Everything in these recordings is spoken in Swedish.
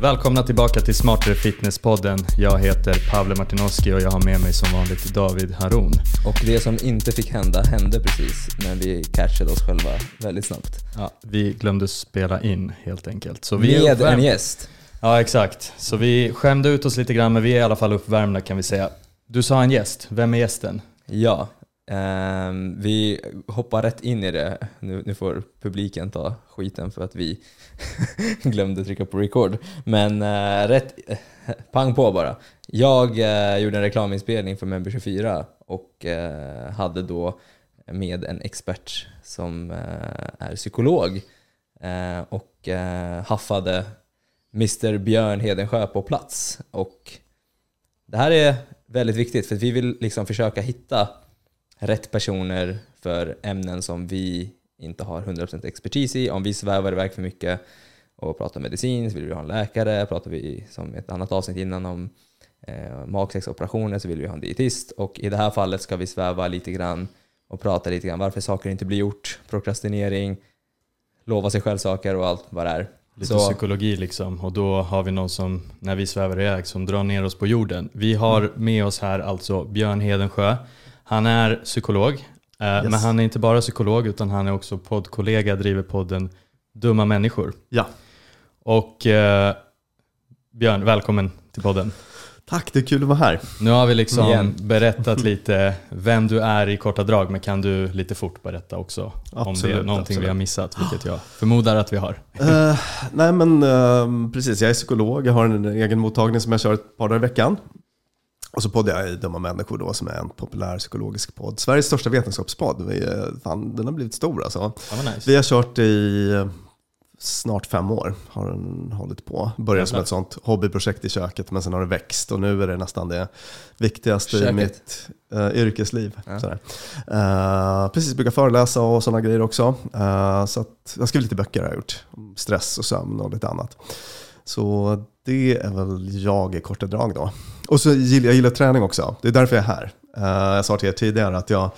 Välkomna tillbaka till Smartare Fitness-podden. Jag heter Pavle Martinoski och jag har med mig som vanligt David Haron. Och det som inte fick hända hände precis, men vi catchade oss själva väldigt snabbt. Ja, vi glömde spela in helt enkelt. Så vi Med en gäst. Ja, exakt. Så vi skämde ut oss lite grann, men vi är i alla fall uppvärmda kan vi säga. Du sa en gäst. Vem är gästen? Ja, Um, vi hoppar rätt in i det. Nu, nu får publiken ta skiten för att vi glömde trycka på record. Men uh, rätt, pang på bara. Jag uh, gjorde en reklaminspelning för Member24 och eh, hade då med en expert som är psykolog och haffade Mr Björn Hedensjö på plats. Och det här är väldigt viktigt för att vi vill liksom försöka hitta rätt personer för ämnen som vi inte har 100% expertis i. Om vi svävar iväg för mycket och pratar medicin så vill vi ha en läkare. Pratar vi som ett annat avsnitt innan om eh, magsäcksoperationer så vill vi ha en dietist. Och i det här fallet ska vi sväva lite grann och prata lite grann varför saker inte blir gjort, prokrastinering, lova sig själv saker och allt vad det är. Lite Så- psykologi liksom. Och då har vi någon som, när vi svävar iväg, som drar ner oss på jorden. Vi har med oss här alltså Björn Hedensjö. Han är psykolog. eh, Men han är inte bara psykolog utan han är också poddkollega, driver podden Dumma människor. Ja, Och eh, Björn, välkommen till podden. tack. Det är kul att vara här. Nu har vi liksom Igen. berättat lite vem du är i korta drag, men kan du lite fort berätta också om det är Absolut, någonting absolut. vi har missat, vilket jag förmodar att vi har. Eh, nej men eh, precis, jag är psykolog. Jag har en egen mottagning som jag kör ett par dagar i veckan. Och så poddar jag i Dumma människor då, som är en populär psykologisk podd. Sveriges största vetenskapspodd. Vi, fan, den har blivit stor alltså. Ja, nice. Vi har kört i snart fem år. Har den hållit på. Började som ett sånt hobbyprojekt i köket, men sen har det växt. Och nu är det nästan det viktigaste i Köket. mitt eh, yrkesliv. Ja. Eh, precis, brukar föreläsa och sådana grejer också. Eh, så att, jag har skrivit lite böcker har jag gjort. Om stress och sömn och lite annat. Så det är väl jag i korta drag då. Och så gillar jag gillar träning också. Det är därför jag är här. Eh, jag sa till er tidigare att jag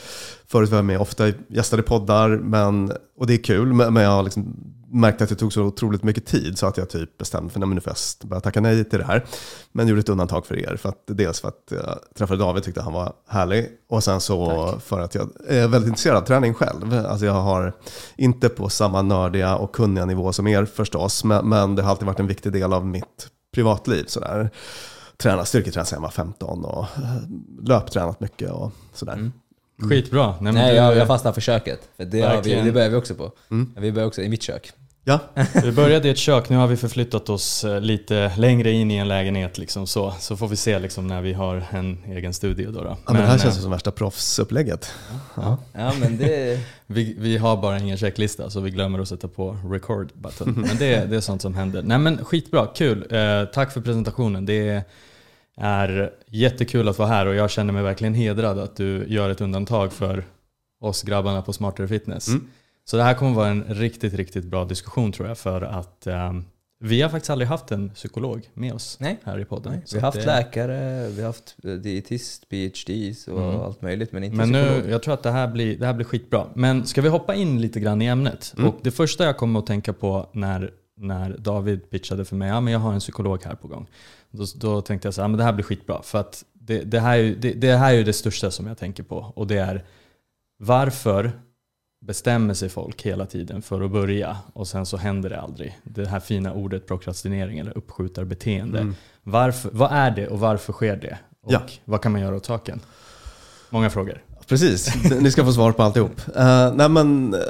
förut var med ofta i gästade poddar, men, och det är kul, men jag har liksom märkt att det tog så otroligt mycket tid så att jag typ bestämde för att nu får jag börja tacka nej till det här. Men gjorde ett undantag för er. För att, dels för att jag träffade David tyckte han var härlig och sen så för att jag är väldigt intresserad av träning själv. Alltså jag har inte på samma nördiga och kunniga nivå som er förstås, men, men det har alltid varit en viktig del av mitt privatliv. Sådär. Träna styrketränat sedan jag var 15 och eh, löptränat mycket och sådär. Mm. Skitbra. Nej, Nej, du, jag, jag fastnar för köket. För det, har vi, det börjar vi också på. Mm. Vi börjar också i mitt kök. Ja, Vi började i ett kök, nu har vi förflyttat oss eh, lite längre in i en lägenhet. Liksom, så, så får vi se liksom, när vi har en egen studio. Då, då. ja men, det här känns ju som värsta proffsupplägget. Ja. Ja, men det... vi, vi har bara ingen checklista så vi glömmer att sätta på record button. Men det, det är sånt som händer. Nej men skitbra, kul. Eh, tack för presentationen. Det är jättekul att vara här och jag känner mig verkligen hedrad att du gör ett undantag för oss grabbarna på Smartare Fitness. Mm. Så det här kommer vara en riktigt, riktigt bra diskussion tror jag för att ehm, vi har faktiskt aldrig haft en psykolog med oss Nej. här i podden. Nej, vi har haft det- läkare, vi har haft eh, dietist, PhDs och Mm. allt möjligt, men inte Men nu, psykolog. jag tror att det här, blir, det här blir skitbra. Men ska vi hoppa in lite grann i ämnet? Mm. Och det första jag kommer att tänka på när, när David pitchade för mig, ja men jag har en psykolog här på gång. Då, då tänkte jag så här, ja, men det här blir skitbra. För att det, det, här är det, det här är det största som jag tänker på. Och det är varför bestämmer sig folk hela tiden för att börja och sen så händer det aldrig. Det här fina ordet prokrastinering eller uppskjutarbeteende. Mm. Varför, vad är det och varför sker det? Och Ja. vad kan man göra åt saken? Många frågor. Precis, ni ska få svar på alltihop. Uh, nej men, eh,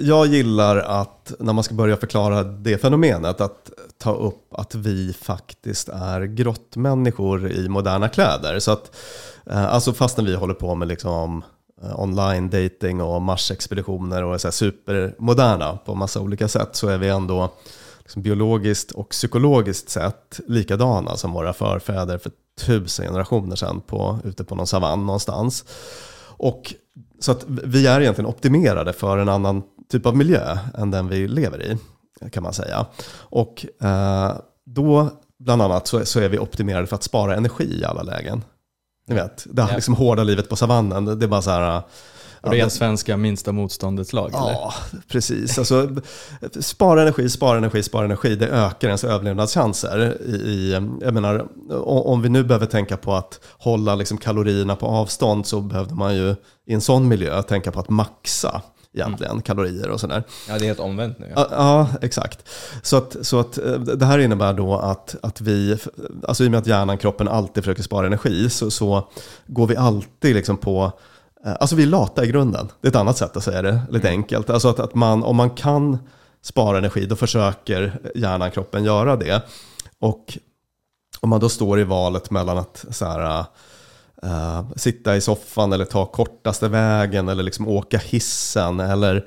jag gillar att när man ska börja förklara det fenomenet, att ta upp att vi faktiskt är grottmänniskor i moderna kläder. Så att, eh, alltså fastän vi håller på med liksom Eh, online dating och marsexpeditioner och är så här supermoderna på massa olika sätt så är vi ändå liksom biologiskt och psykologiskt sett likadana som våra förfäder för tusen generationer sedan på, ute på någon savann någonstans. Och så att vi är egentligen optimerade för en annan typ av miljö än den vi lever i, kan man säga. Och eh, då, bland annat, så, så är vi optimerade för att spara energi i alla lägen. Ni vet, det här liksom hårda livet på savannen, det är bara så här, Ren svenska minsta motståndets lag? eller? Ja, precis. Alltså, spara energi, spara energi, spara energi. Det ökar ens överlevnadschanser. I, i, jag menar, om vi nu behöver tänka på att hålla liksom kalorierna på avstånd så behövde man ju i en sån miljö tänka på att maxa egentligen kalorier och sådär. Ja, det är helt omvänt nu. Ja. Ja, exakt. Så, att, så att eh, det här innebär då att, att vi, alltså i och med att hjärnan, kroppen alltid försöker spara energi, så, så går vi alltid liksom på, eh, alltså vi är lata i grunden. Det är ett annat sätt att säga det, lite enkelt. Alltså att, att man, om man kan spara energi, då försöker hjärnan, kroppen göra det. Och om man då står i valet mellan att så här, eh, sitta i soffan eller ta kortaste vägen eller liksom åka hissen eller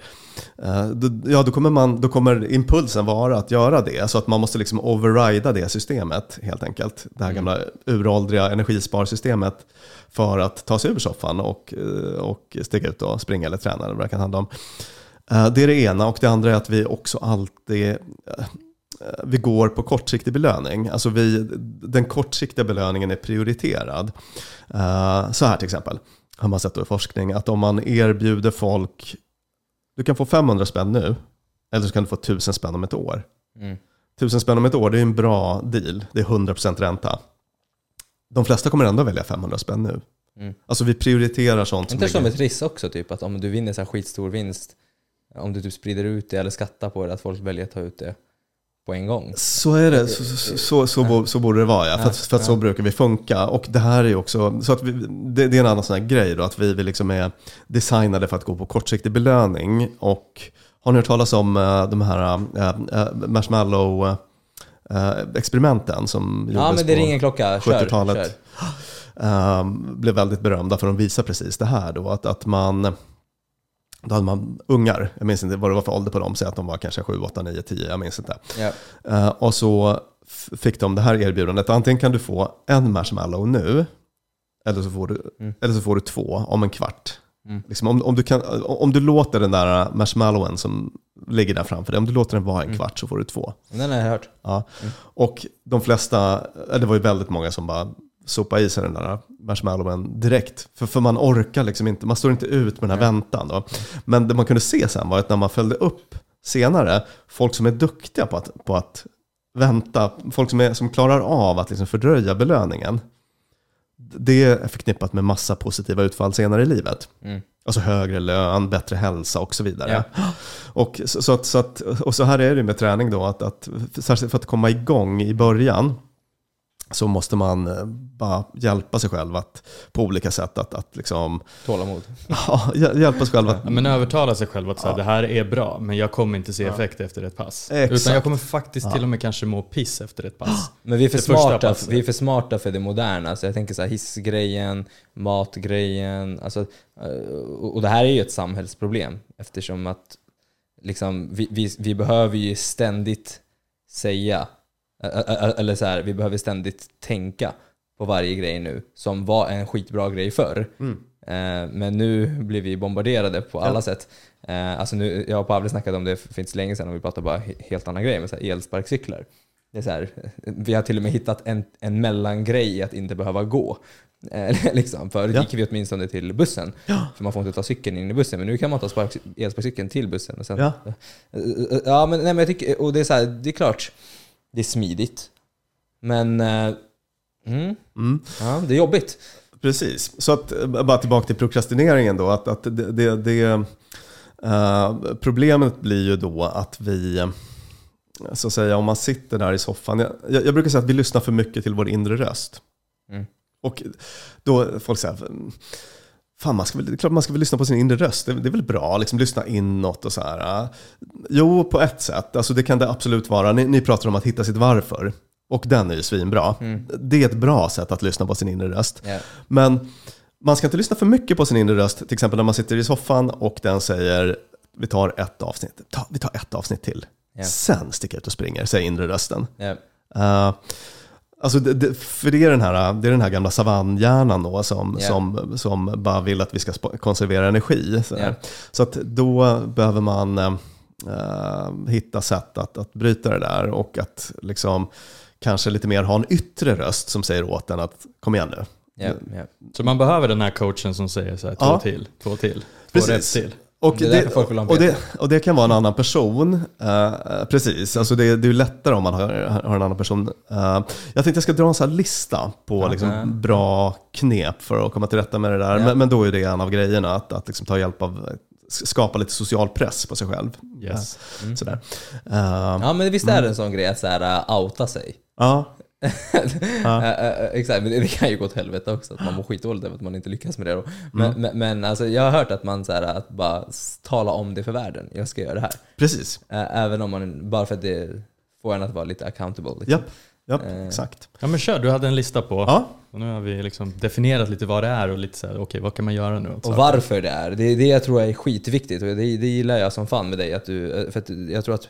då, ja, då, kommer man, då kommer impulsen vara att göra det. Så att man måste liksom overrida det systemet helt enkelt. Det här gamla uråldriga energisparsystemet för att ta sig ur soffan och, eh, och stiga ut och springa eller träna eller vad det kan handla om. Eh, Det är det ena och det andra är att vi också alltid vi går på kortsiktig belöning. Alltså vi, den kortsiktiga belöningen är prioriterad. Eh, Så här till exempel, har man sett i forskning, att om man erbjuder folk, du kan få 500 spänn nu, eller så kan du få 1000 spänn om ett år. Mm. 1000 spänn om ett år, det är en bra deal. Det är 100% ränta. De flesta kommer ändå välja 500 spänn nu. Mm. Alltså vi prioriterar sånt Inte som ligger- ett risk också, typ att om du vinner så här skitstor vinst, om du typ sprider ut det eller skattar på det, att folk väljer att ta ut det på en gång. Så är det, så, så, så, så, bo- så borde det vara ja. För, att, för att så brukar vi funka. Och det här är ju också, så att vi, det, det är en annan sån här grej då, att vi, vi liksom är designade för att gå på kortsiktig belöning. Och har ni hört talas om eh, de här uh, marshmallow-experimenten som gjordes Ja, men det på ringer en klocka. Kör, 70-talet? kör. Ehm, blev väldigt berömda för de visar precis det här då. Att, att man, då hade man ungar, jag minns inte vad det var för ålder på dem, säg att de var kanske 7, 8, 9, 10, jag minns inte. Ja. Eh, och så fick de det här erbjudandet. Antingen kan du få en marshmallow nu, eller så får du, Mm. eller så får du två om en kvart. Mm. Liksom om, om, du kan, om du låter den där marshmallowen som ligger där framför dig, om du låter den vara en Mm. kvart så får du två. Den har jag hört. Ja. Mm. Och de flesta, det var ju väldigt många som bara sopade i sig den där marshmallowen direkt. För, för man orkar liksom inte, man står inte ut med den här Nej. väntan. Då. Men det man kunde se sen var att när man följde upp senare, folk som är duktiga på att, på att vänta, folk som, är, som klarar av att liksom fördröja belöningen, det är förknippat med massa positiva utfall senare i livet. Mm. Alltså högre lön, bättre hälsa och så vidare. Ja. Och så, så, att, så, att, och så här är det med träning då, att, att särskilt för att komma igång i början så måste man eh, bara hjälpa sig själv att, på olika sätt att, att liksom, Tålamod. ja, hjä- hjälpa sig själv att Ja, men övertala sig själv att så här, Ja. det här är bra, men jag kommer inte se effekt efter ett pass. Exakt. Utan jag kommer faktiskt Ja. till och med kanske må piss efter ett pass. Men vi är för, Det smarta, vi är för smarta för det moderna. Så jag tänker så här hissgrejen, matgrejen. Alltså, eh, och det här är ju ett samhällsproblem eftersom att liksom, vi, vi, vi behöver ju ständigt säga, eller så här, vi behöver ständigt tänka på varje grej nu som var en skitbra grej förr. Mm. Eh, Men nu blir vi bombarderade på alla sätt. Eh, Alltså nu, jag och Pavle snackade om det för inte så länge sedan och vi pratade bara he- helt andra grejer med så här elsparkcyklar. Det är så här, vi har till och med hittat en, en mellangrej i att inte behöva gå. Eh, liksom. Förut Ja. gick vi åtminstone till bussen, för man får inte ta cykeln in i bussen. Men nu kan man ta spark, elsparkcykeln till bussen. Och sen, Ja. Ja, men, nej, men jag tycker, och det är så här, det är klart, det är smidigt. Men eh, mm, mm, ja, det är jobbigt. Precis, så att, eh, bara tillbaka till prokrastineringen då. Att, att det, det, det, eh, problemet blir ju då att vi, eh, så att säga, om man sitter där i soffan. Jag, jag, jag brukar säga att vi lyssnar för mycket till vår inre röst. Mm. Och då folk säger, fan man ska väl, det är klart man ska väl lyssna på sin inre röst. Det, det är väl bra, liksom lyssna inåt och så här. eh. Jo, på ett sätt, alltså det kan det absolut vara. Ni, ni pratar om att hitta sitt varför. Och den är ju svinbra. Mm. Det är ett bra sätt att lyssna på sin inre röst. Ja. Men man ska inte lyssna för mycket på sin inre röst, till exempel när man sitter i soffan och den säger vi tar ett avsnitt, Ta, vi tar ett avsnitt till. Ja. Sen sticker jag ut och springer, säger inre rösten. Ja. Uh, alltså det, det, för det är, den här, det är den här gamla savannhjärnan då som, Ja. som, som bara vill att vi ska konservera energi. Så, Ja. så att då behöver man eh, eh, hitta sätt att, att bryta det där och att liksom kanske lite mer ha en yttre röst som säger åt en att kom igen nu, ja. Så man behöver den här coachen som säger så här, två Ja. till, två till, två Precis. rätt till. Och Det en och, det, och det kan vara en annan person. eh, precis, alltså det, det är lättare om man har, har en annan person. Eh, jag tänkte jag ska dra en sån lista på liksom, Ja. bra knep för att komma till rätta med det där. Ja. Men, men då är det en av grejerna, att, att liksom ta hjälp av, skapa lite social press på sig själv. Yes. Eh, Sådär. Eh, ja men visst är det en sån grej att så här, uh, outa sig? ja, Ja. exakt, men det, kan ju gå åt helvete också, att man mår skitdåligt över att man inte lyckas med det. Då. Men, Mm. men, men alltså, jag har hört att man så här, att bara tala om det för världen, jag ska göra det här. precis. Även om man, bara för att det får en att vara lite accountable. Liksom. Japp, japp Eh. exakt. Ja men kör, du hade en lista på. Ja, Och nu har vi liksom definierat lite vad det är och lite så här, okej vad kan man göra nu? Och varför det är. Det är det jag tror är skitviktigt och det, det gillar jag som fan med dig. Att du, eh, för att jag tror att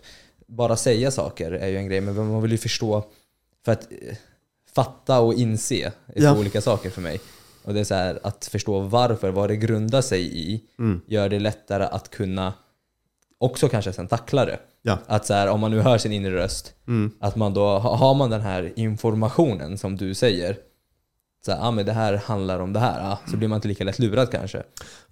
bara säga saker är ju en grej, men man vill ju förstå. För att eh, fatta och inse är Ja. två olika saker för mig. Och det är så här, att förstå varför, vad det grundar sig i, Mm. gör det lättare att kunna också kanske sen tackla det. ja. Att så här, om man nu hör sin inre röst, Mm. att man då ha- har man den här informationen som du säger, så här, ah, men det här handlar om det här, ah, så blir man inte lika lätt lurad kanske.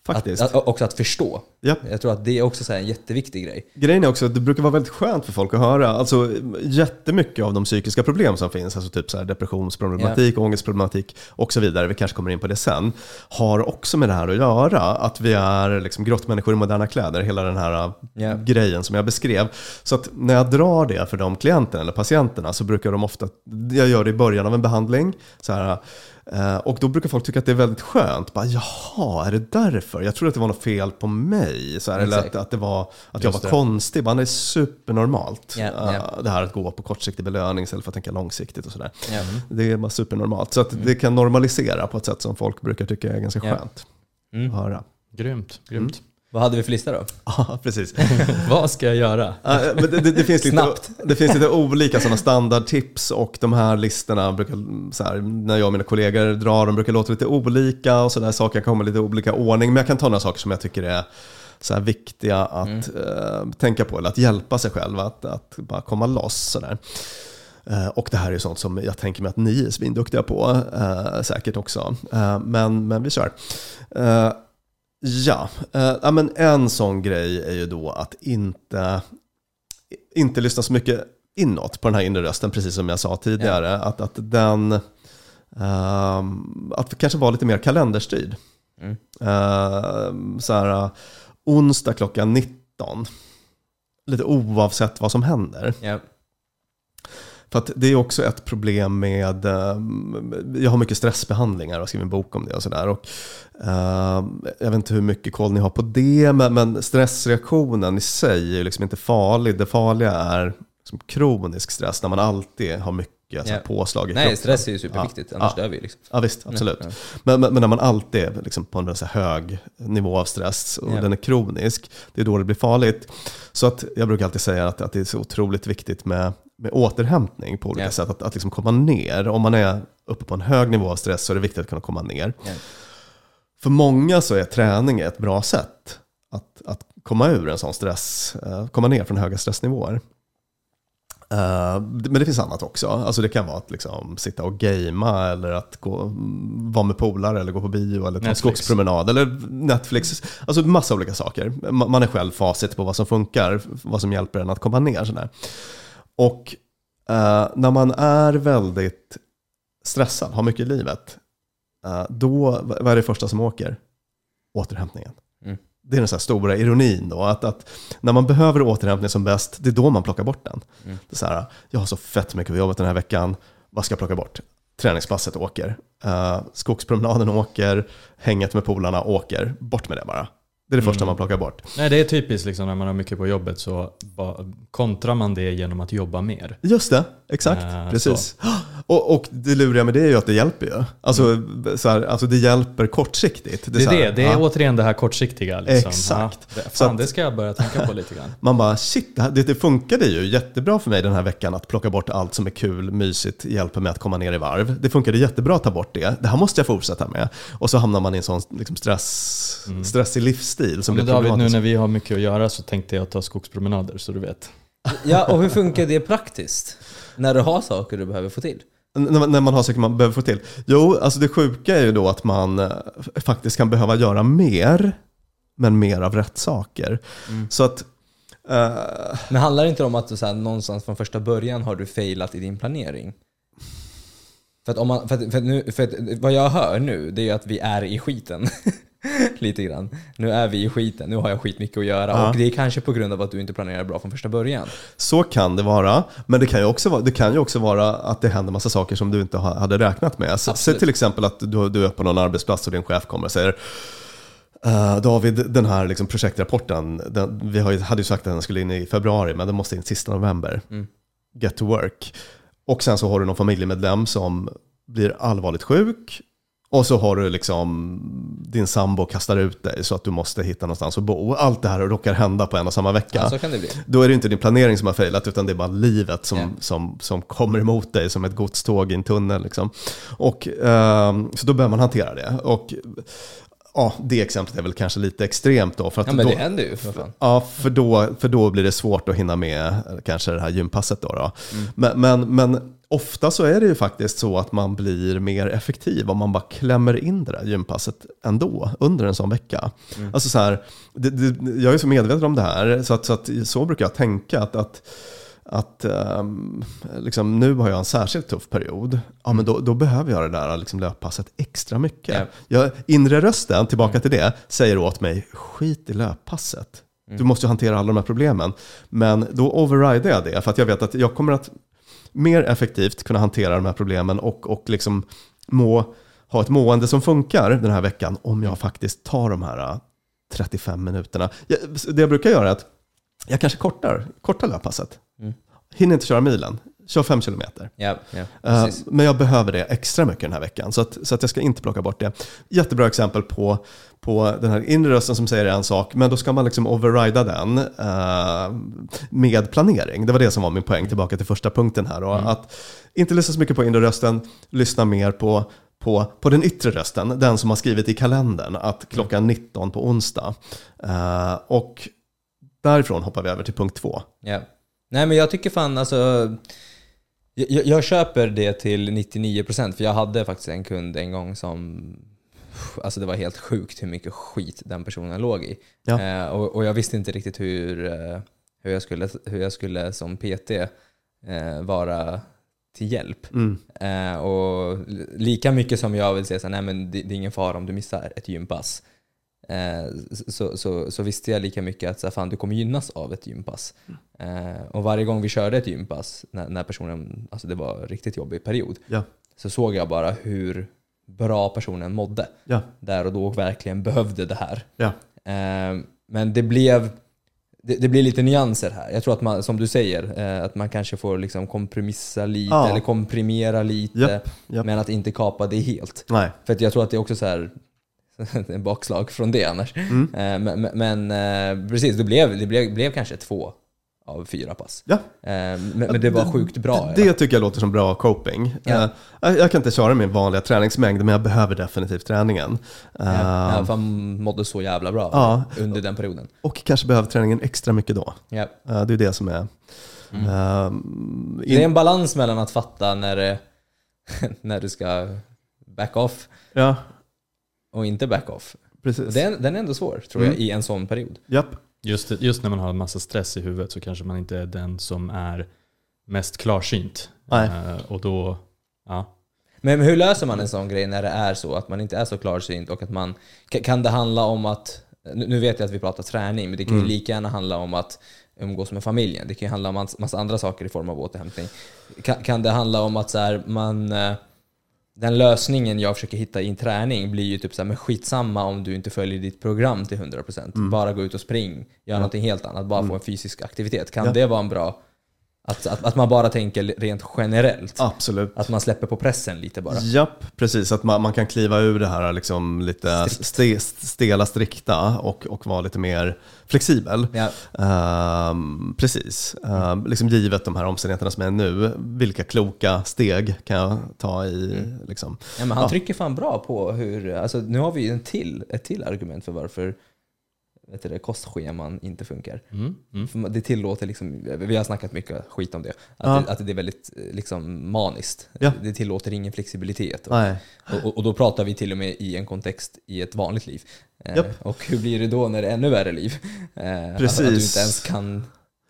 Faktiskt. Att, att, också att förstå. Japp. Jag tror att det är också så här en jätteviktig grej. Grejen är också att det brukar vara väldigt skönt för folk att höra. Alltså jättemycket av de psykiska problem som finns, alltså typ så här depressionsproblematik, ångestproblematik och så vidare, vi kanske kommer in på det sen, har också med det här att göra. Att vi är liksom grottmänniskor i moderna kläder, hela den här Ja. grejen som jag beskrev. Så att när jag drar det för de klienterna eller patienterna så brukar de ofta, jag gör det i början av en behandling, så här, eh, och då brukar folk tycka att det är väldigt skönt. Bara, Jaha, är det därför? Jag trodde att det var något fel på mig. Så här, eller att, att, det var, att jag var det. konstig. Bara, det är supernormalt. Ja. Eh, Det här att gå på kortsiktig belöning istället för att tänka långsiktigt och sådär. Ja. Det är bara supernormalt. Så att det kan normalisera på ett sätt som folk brukar tycka är ganska skönt Mm. att höra. Grymt, grymt. Vad hade vi för lista då? Ja, precis. vad ska jag göra? Det, det, det, finns lite, Snabbt. det finns lite olika sådana standardtips och de här listorna brukar, så här, när jag och mina kollegor drar dem, brukar låta lite olika och sådär saker kommer i lite olika ordning. Men jag kan ta några saker som jag tycker är så viktiga att eh, tänka på eller att hjälpa sig själv att, att bara komma loss. Sådär. Eh, och det här är sånt som jag tänker mig att ni är svinduktiga på eh, säkert också. Eh, men, men vi kör. Eh, Ja, eh, ja, men en sån grej är ju då att inte, inte lyssna så mycket inåt på den här inre rösten, precis som jag sa tidigare. Att, att den, ehm, att kanske vara lite mer kalenderstyrd. Mm. Ehm, så här, eh, onsdag klockan 19, lite oavsett vad som händer. Ja. För att det är också ett problem med, eh, jag har mycket stressbehandlingar och skrivit en bok om det och sådär. Och, eh, jag vet inte hur mycket koll ni har på det, men, men stressreaktionen i sig är liksom inte farlig. Det farliga är liksom kronisk stress, när man alltid har mycket här, Ja. påslag i Nej, kroppen. stress är ju superviktigt, Ja. annars Ja. dör vi liksom. Ja visst, absolut. Ja. Men, men, men när man alltid är liksom på en så hög nivå av stress och Ja. den är kronisk, det är då det blir farligt. Så att jag brukar alltid säga att, att det är så otroligt viktigt med, med återhämtning på olika Ja. sätt. Att, att liksom komma ner. Om man är uppe på en hög nivå av stress så är det viktigt att kunna komma ner. Ja. För många så är träning ett bra sätt att, att komma ur en sån stress, eh, komma ner från höga stressnivåer. Eh, men det finns annat också. Alltså det kan vara att liksom sitta och gamea eller att gå, mm, vara med polare eller gå på bio eller ta en skogspromenad eller Netflix. Alltså massa olika saker. Ma- Man är själv facit på vad som funkar, vad som hjälper en att komma ner. Sådär. Och eh, när man är väldigt stressad, har mycket i livet, eh, då, vad är det första som åker? Återhämtningen. Mm. Det är den så stora ironin då, att, att när man behöver återhämtning som bäst, det är då man plockar bort den. Mm. Det är så här, jag har så fett mycket på jobbet den här veckan, vad ska jag plocka bort? Träningspasset åker, uh, skogspromenaden åker, hänget med polarna åker, bort med det bara. Det är det första Mm. man plockar bort. Nej, det är typiskt liksom, när man har mycket på jobbet så kontrar man det genom att jobba mer. Just det, exakt. Eh, precis. Och, och det luriga med det är ju att det hjälper ju. Alltså, så här, alltså det hjälper kortsiktigt. Det är så här, det, det är ja. återigen det här kortsiktiga. Liksom. Exakt. Ja, det, Så fan, att- det ska jag börja tänka på lite grann. Man bara shit, det, det, det funkade ju jättebra för mig den här veckan att plocka bort allt som är kul, mysigt, hjälper mig att komma ner i varv. Det funkade jättebra att ta bort det. Det här måste jag fortsätta med. Och så hamnar man i en sån liksom, stress, stressig livsstil som Men blir David, nu när vi har mycket att göra så tänkte jag ta skogspromenader så du vet. Ja, och hur funkar det praktiskt? När du har saker du behöver få till? När, när man har saker man behöver få till. Jo, alltså det sjuka är ju då att man eh, faktiskt kan behöva göra mer, men mer av rätt saker. Så att, eh, Men handlar det inte om att du, så här, någonstans från första början har du failat i din planering? För att, om man, för att, för att nu, för att vad jag hör nu, det är ju att vi är i skiten. Lite grann. Nu är vi i skiten, nu har jag skitmycket att göra. Ja. Och det är kanske på grund av att du inte planerar bra från första början. så kan det vara, men det kan, ju också vara, det kan ju också vara att det händer massa saker som du inte ha- hade räknat med. Så, säg till exempel att du, du är på någon arbetsplats och din chef kommer och säger "Eh, David, den här liksom projektrapporten, den, vi ju, hade ju sagt att den skulle in i februari, men den måste in sista november. Mm. Get to work. Och sen så har du någon familjemedlem som blir allvarligt sjuk. Och så har du liksom, din sambo kastar ut dig så att du måste hitta någonstans att bo. Allt det här råkar hända på en och samma vecka. Ja, så kan det bli. Då är det inte din planering som har failat, utan det är bara livet som, Ja. som, som kommer emot dig som ett godståg i en tunnel. Liksom. Och, ehm, så då behöver man hantera det. Och ja, det exemplet är väl kanske lite extremt då. För att Ja men då, det händer ju för. Ja, för då, för då blir det svårt att hinna med eh, kanske det här gympasset. Då, då. Mm. Men, men, men ofta så är det ju faktiskt så att man blir mer effektiv om man bara klämmer in det där gympasset ändå under en sån vecka. Mm. Alltså så här, det, det, jag är så medveten om det här, så, att, så, att, så brukar jag tänka. att, att att ehm, liksom, nu har jag en särskilt tuff period, ja, men då, då behöver jag det där liksom, löppasset extra mycket. Ja. Jag, inre rösten, tillbaka till det, säger åt mig, skit i löppasset. Du måste ju hantera alla de här problemen. Men då overrider jag det, för att jag vet att jag kommer att mer effektivt kunna hantera de här problemen och, och liksom må, ha ett mående som funkar den här veckan om jag faktiskt tar de här äh, 35 minuterna. Jag, det jag brukar göra är att jag kanske kortar, kortar löppasset. Mm. Hinner inte köra milen, kör 5 kilometer. Ja, ja Eh. Men jag behöver det extra mycket den här veckan, så att, så att jag ska inte plocka bort det. Jättebra exempel på, på den här inre rösten som säger en sak, men då ska man liksom overrida den eh, med planering. Det var det som var min poäng, tillbaka till första punkten här. Då. Att inte lyssna så mycket på inre rösten, lyssna mer på, på, på den yttre rösten, den som har skrivit i kalendern att klockan 19 på onsdag. Eh, och därifrån hoppar vi över till punkt två. Ja. Nej men jag tycker fan alltså jag, jag- köper det till 99% för jag hade faktiskt en kund en gång som Alltså det var helt sjukt hur mycket skit den personen låg i. Ja. Eh, och, och jag visste inte riktigt hur, eh, hur, jag, skulle, hur jag skulle som PT eh, vara till hjälp. Mm. Eh, och lika mycket som jag vill säga så här, nej men det, det är ingen fara om du missar ett gympass. Eh, så, så, så visste jag lika mycket att så här, fan, du kommer gynnas av ett gympass. Eh, och varje gång vi körde ett gympass, när, när personen, alltså det var en riktigt jobbig period, Ja, så såg jag bara hur bra personen mådde ja, där och då och verkligen behövde det här. ja. Eh, men det blev det, det blir lite nyanser här. Jag tror att man, som du säger, att man kanske får liksom kompromissa lite eller komprimera lite. Japp, japp. Men att inte kapa det helt. Nej. För jag tror att det är också så här en bakslag från det annars. Mm. Eh, Men, men, eh, precis, det blev, det blev, blev kanske två av fyra pass. Ja. Eh, Men, men det var sjukt bra. Det, det tycker jag låter som bra coping. Ja. Jag, kan inte köra min vanliga träningsmängd, men jag behöver definitivt träningen. ja. För man mådde så jävla bra Ja. under den perioden. Och kanske behöver träningen extra mycket då. Ja. Det är det som är... Mm. eh, Det är in, en balans mellan att fatta när, när du ska back off ja, och inte back off. Och precis. Den, den är ändå svår, tror Mm. jag, i en sån period. Japp. Just, just när man har en massa stress i huvudet så kanske man inte är den som är mest klarsynt. Nej. Eh, och då, ja. Men hur löser man en sån grej när det är så att man inte är så klarsynt och att man... ka- Kan det handla om att... Nu vet jag att vi pratar träning, men det kan ju Mm. lika gärna handla om att umgås med familjen. Det kan ju handla om massa- massa andra saker i form av återhämtning. Kan, kan det handla om att så här, man... Den lösningen jag försöker hitta i en träning blir ju typ så här, men skitsamma om du inte följer ditt program till 100%. Bara gå ut och spring, gör någonting helt annat, bara få en fysisk aktivitet. Kan Ja. det vara en bra... Att, att, att man bara tänker rent generellt. Absolut. Att man släpper på pressen lite bara. Japp, precis. Att man, man kan kliva ur det här liksom lite ste, stela, strikta och, och vara lite mer flexibel. Ja. Ehm, precis. Ehm, liksom givet de här omständigheterna som är nu, vilka kloka steg kan jag ta i? Liksom. Ja, men han Ja. trycker fan bra på hur, alltså nu har vi en till, ett till argument för varför vet du, det, kostscheman inte funkar. Mm. Mm. Det tillåter, liksom, vi har snackat mycket skit om det, att, Ja. det, att det är väldigt eh, liksom, maniskt. Ja. Det tillåter ingen flexibilitet. Och, och, och då pratar vi till och med i en kontext i ett vanligt liv. Eh, Japp. Och hur blir det då när det är ännu värre liv? Eh, Att, Precis. att du inte ens kan,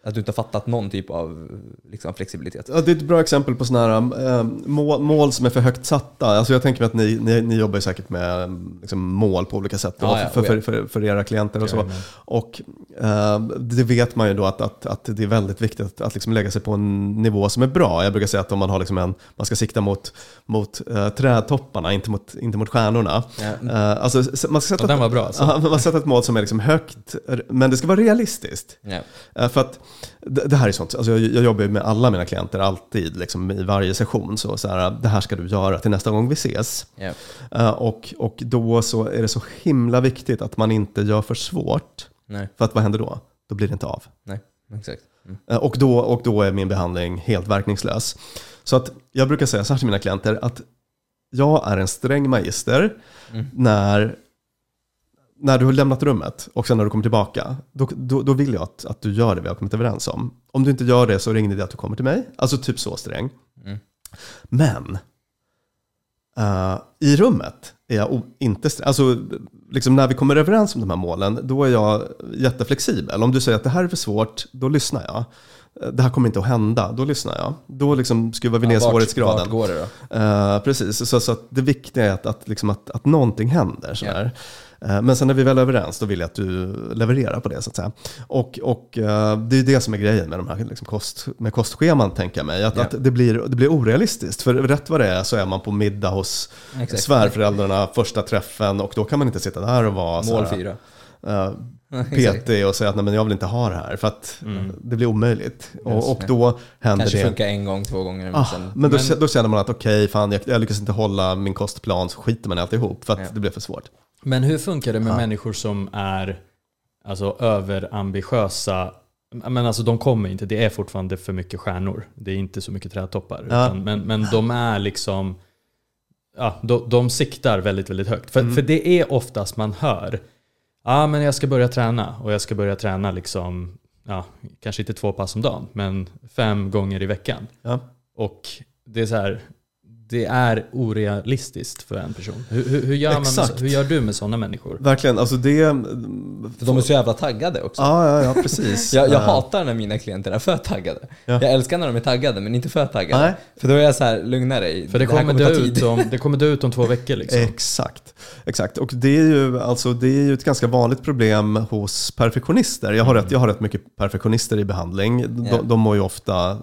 att du inte har fattat någon typ av liksom, flexibilitet. Ja, det är ett bra exempel på sådana här eh, mål, mål som är för högt satta. Alltså jag tänker mig att ni, ni, ni jobbar säkert med eh, liksom, mål på olika sätt då, Ja, för, oh för, för, för era klienter och så. Och eh, det vet man ju då att, att, att det är väldigt viktigt att, att liksom lägga sig på en nivå som är bra. Jag brukar säga att om man har liksom en, man ska sikta mot, mot eh, trädtopparna, inte mot, inte mot stjärnorna. Ja. Eh, alltså, ska sätta bra, alltså. Man ska sätta ett mål som är liksom högt, men det ska vara realistiskt. Ja. Eh, För att det, det här är sånt, alltså jag, jag jobbar med alla mina klienter alltid, liksom i varje session. Så, så här, det här ska du göra till nästa gång vi ses. Ja. Eh, Och, och då så är det så himla viktigt att man inte gör för svårt. Nej, För att vad händer då? Då blir det inte av. nej, exakt. Mm. Eh, Och då, och då är min behandling helt verkningslös. Så att jag brukar säga så här till mina klienter att jag är en sträng magister Mm. när, när du har lämnat rummet och sen när du kommer tillbaka. Då, då, då vill jag att, att du gör det vi har kommit överens om. Om du inte gör det så är det ingen idé att du kommer till mig. Alltså typ så sträng. Mm. Men eh, i rummet är jag inte sträng. Alltså liksom när vi kommer överens om de här målen, då är jag jätteflexibel. Om du säger att det här är för svårt, då lyssnar jag. Eh, Det här kommer inte att hända, då lyssnar jag. Då liksom skruvar vi ner Ja, vart- svårighetsgraden. Vart går det då? Eh, precis, så, så att det viktiga är att, att, liksom att, att någonting händer. Sådär. Eh, men sen när vi väl är överens, då vill jag att du levererar på det. så att säga. Och, och eh, det är det som är grejen med, de här, liksom kost, med kostscheman, tänker jag mig. Att, Ja. att det, blir, det blir orealistiskt. För rätt vad det är så är man på middag hos Exakt. svärföräldrarna, första träffen, och då kan man inte sitta där och vara Mål fyra. Exakt. petig och säga att Nej, men jag vill inte ha det här. För att Mm. det blir omöjligt. Och, och då händer Kanske det. funkar en gång, två gånger. Men Ah, sen, men då, Men- då känner man att okej, fan jag, jag lyckas inte hålla min kostplan, så skiter man i alltihop för att Ja. det blir för svårt. Men hur funkar det med Ja. människor som är alltså, överambitiösa? Men alltså de kommer inte, det är fortfarande för mycket stjärnor. Det är inte så mycket trädtoppar. Ja. Utan, men, men de är liksom, ja, de, de siktar väldigt, väldigt högt. För, Mm. för det är oftast man hör, ja men jag ska börja träna och jag ska börja träna liksom, ja, kanske inte två pass om dagen, men fem gånger i veckan. Ja. Och det är så här, det är orealistiskt för en person. Hur, hur, hur, gör, man med, hur gör du med sådana människor? Verkligen, alltså det... för de är så jävla taggade också. Ja, ja, ja, precis. Jag, jag hatar när mina klienter är för taggade. Ja. Jag älskar när de är taggade, men inte för taggade. Nej. För då är jag så här, lugna dig. För det här kommer, ta dö ut om, det kommer dö ut om två veckor liksom. Exakt. Exakt. Och det är, ju, alltså, det är ju ett ganska vanligt problem hos perfektionister. Jag har rätt, jag har rätt mycket perfektionister i behandling. De, de mår ju ofta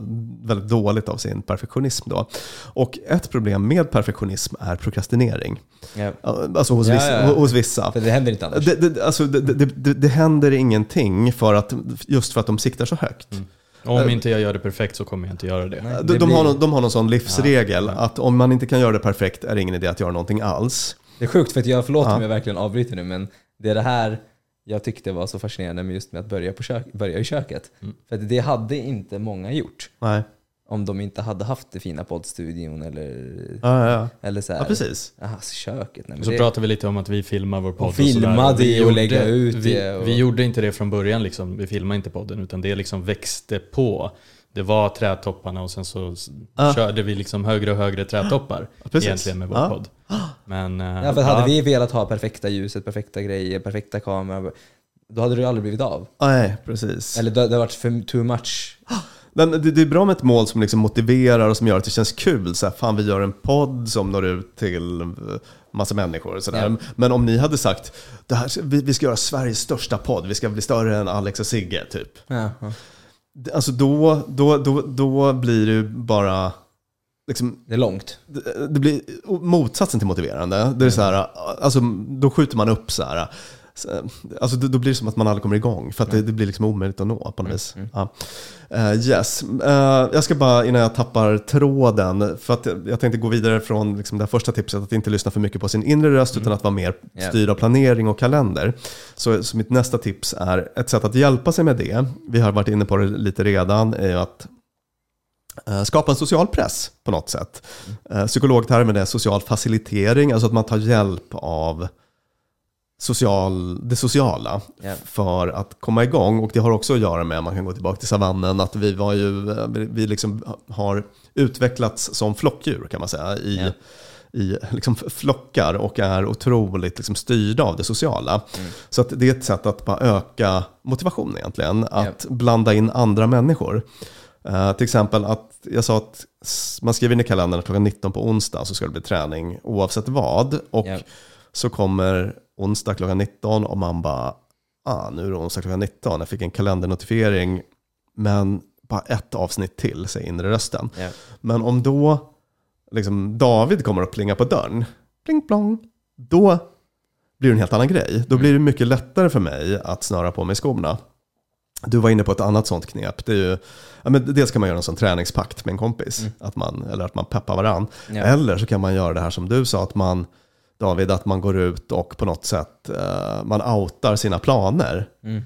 väldigt dåligt av sin perfektionism. Då. Och ett problem med perfektionism är prokrastinering. Ja. Alltså hos, Ja, vissa, ja, ja. hos vissa. För det händer inte annars. Det, det, alltså, det, det, det, det händer ingenting för att, just för att de siktar så högt. Om inte jag gör det perfekt så kommer jag inte göra det. Nej. De, Det de, blir- har någon, de har någon sån livsregel Ja, ja. att om man inte kan göra det perfekt är det ingen idé att göra någonting alls. Det är sjukt för att jag, förlåt Ja. om jag verkligen avbryter nu, men det är det här jag tyckte var så fascinerande med just med att börja, på kök, börja i köket. Mm. För att det hade inte många gjort. Nej. Om de inte hade haft det fina poddstudion eller, Ja, ja, ja. eller så här. ja precis. Aha, köket. Nej, Så det, pratar vi lite om att vi filmar vår podd och, filma sådär. det vi och lägga gjorde- ut vi, det och- Vi gjorde inte det från början liksom. Vi filmade inte podden utan det liksom växte på. Det var trädtopparna och sen så Ja. körde vi liksom högre och högre trädtoppar precis. egentligen med vår Ja. podd. Men, eh, ja, för hade ja. vi velat ha perfekta ljuset, perfekta grejer, perfekta kameror, då hade det ju aldrig blivit av. Nej, precis. Eller det, det hade varit för too much. Men det, det är bra med ett mål som liksom motiverar och som gör att det känns kul. Så här, fan, vi gör en podd som når ut till massa människor. Och sådär. Ja. Men om ni hade sagt det här, vi, vi ska göra Sveriges största podd, vi ska bli större än Alex och Sigge, typ. Ja, Alltså då, då, då, då blir det bara... Liksom, Det är långt. det, det blir motsatsen till motiverande. Det är så här, alltså, då skjuter man upp så här. Så, Alltså, då, blir det som att man aldrig kommer igång. För att det, det blir liksom omöjligt att nå på något vis. Ja. Eh, yes. Eh, jag ska bara, innan jag tappar tråden, för att jag, jag tänkte gå vidare från liksom det första tipset, att inte lyssna för mycket på sin inre röst, utan att vara mer styrd av planering och kalender. Så, så mitt nästa tips är, ett sätt att hjälpa sig med det, vi har varit inne på det lite redan, är att eh, skapa en social press på något sätt. Eh, Psykologtermen är social facilitering, alltså att man tar hjälp av social, det sociala Ja. för att komma igång. Och det har också att göra med, man kan gå tillbaka till savannen, att vi, var ju, eh, vi- liksom har utvecklats som flockdjur kan man säga. I, Ja. i liksom flockar och är otroligt liksom styrda av det sociala. Så att det är ett sätt att bara öka motivationen egentligen, att blanda in andra människor. Eh, till exempel att jag sa att man skriver in i kalendern klockan 19 på onsdag så ska det bli träning oavsett vad. Och Ja. så kommer onsdag klockan 19 och man bara, ah, nu är det onsdag klockan 19. Jag fick en kalendernotifiering, men bara ett avsnitt till, säger inre rösten. Ja. Men om då liksom, David kommer och plingar på dörren, pling plong, då blir det en helt annan grej. Då blir det mycket lättare för mig att snöra på mig skorna. Du var inne på ett annat sånt knep. Det är ju, ja, men dels kan man göra en sån träningspakt med en kompis, att man, eller att man peppar varann. Ja. Eller så kan man göra det här som du sa, att man, David, att man går ut och på något sätt eh, man outar sina planer. Mm.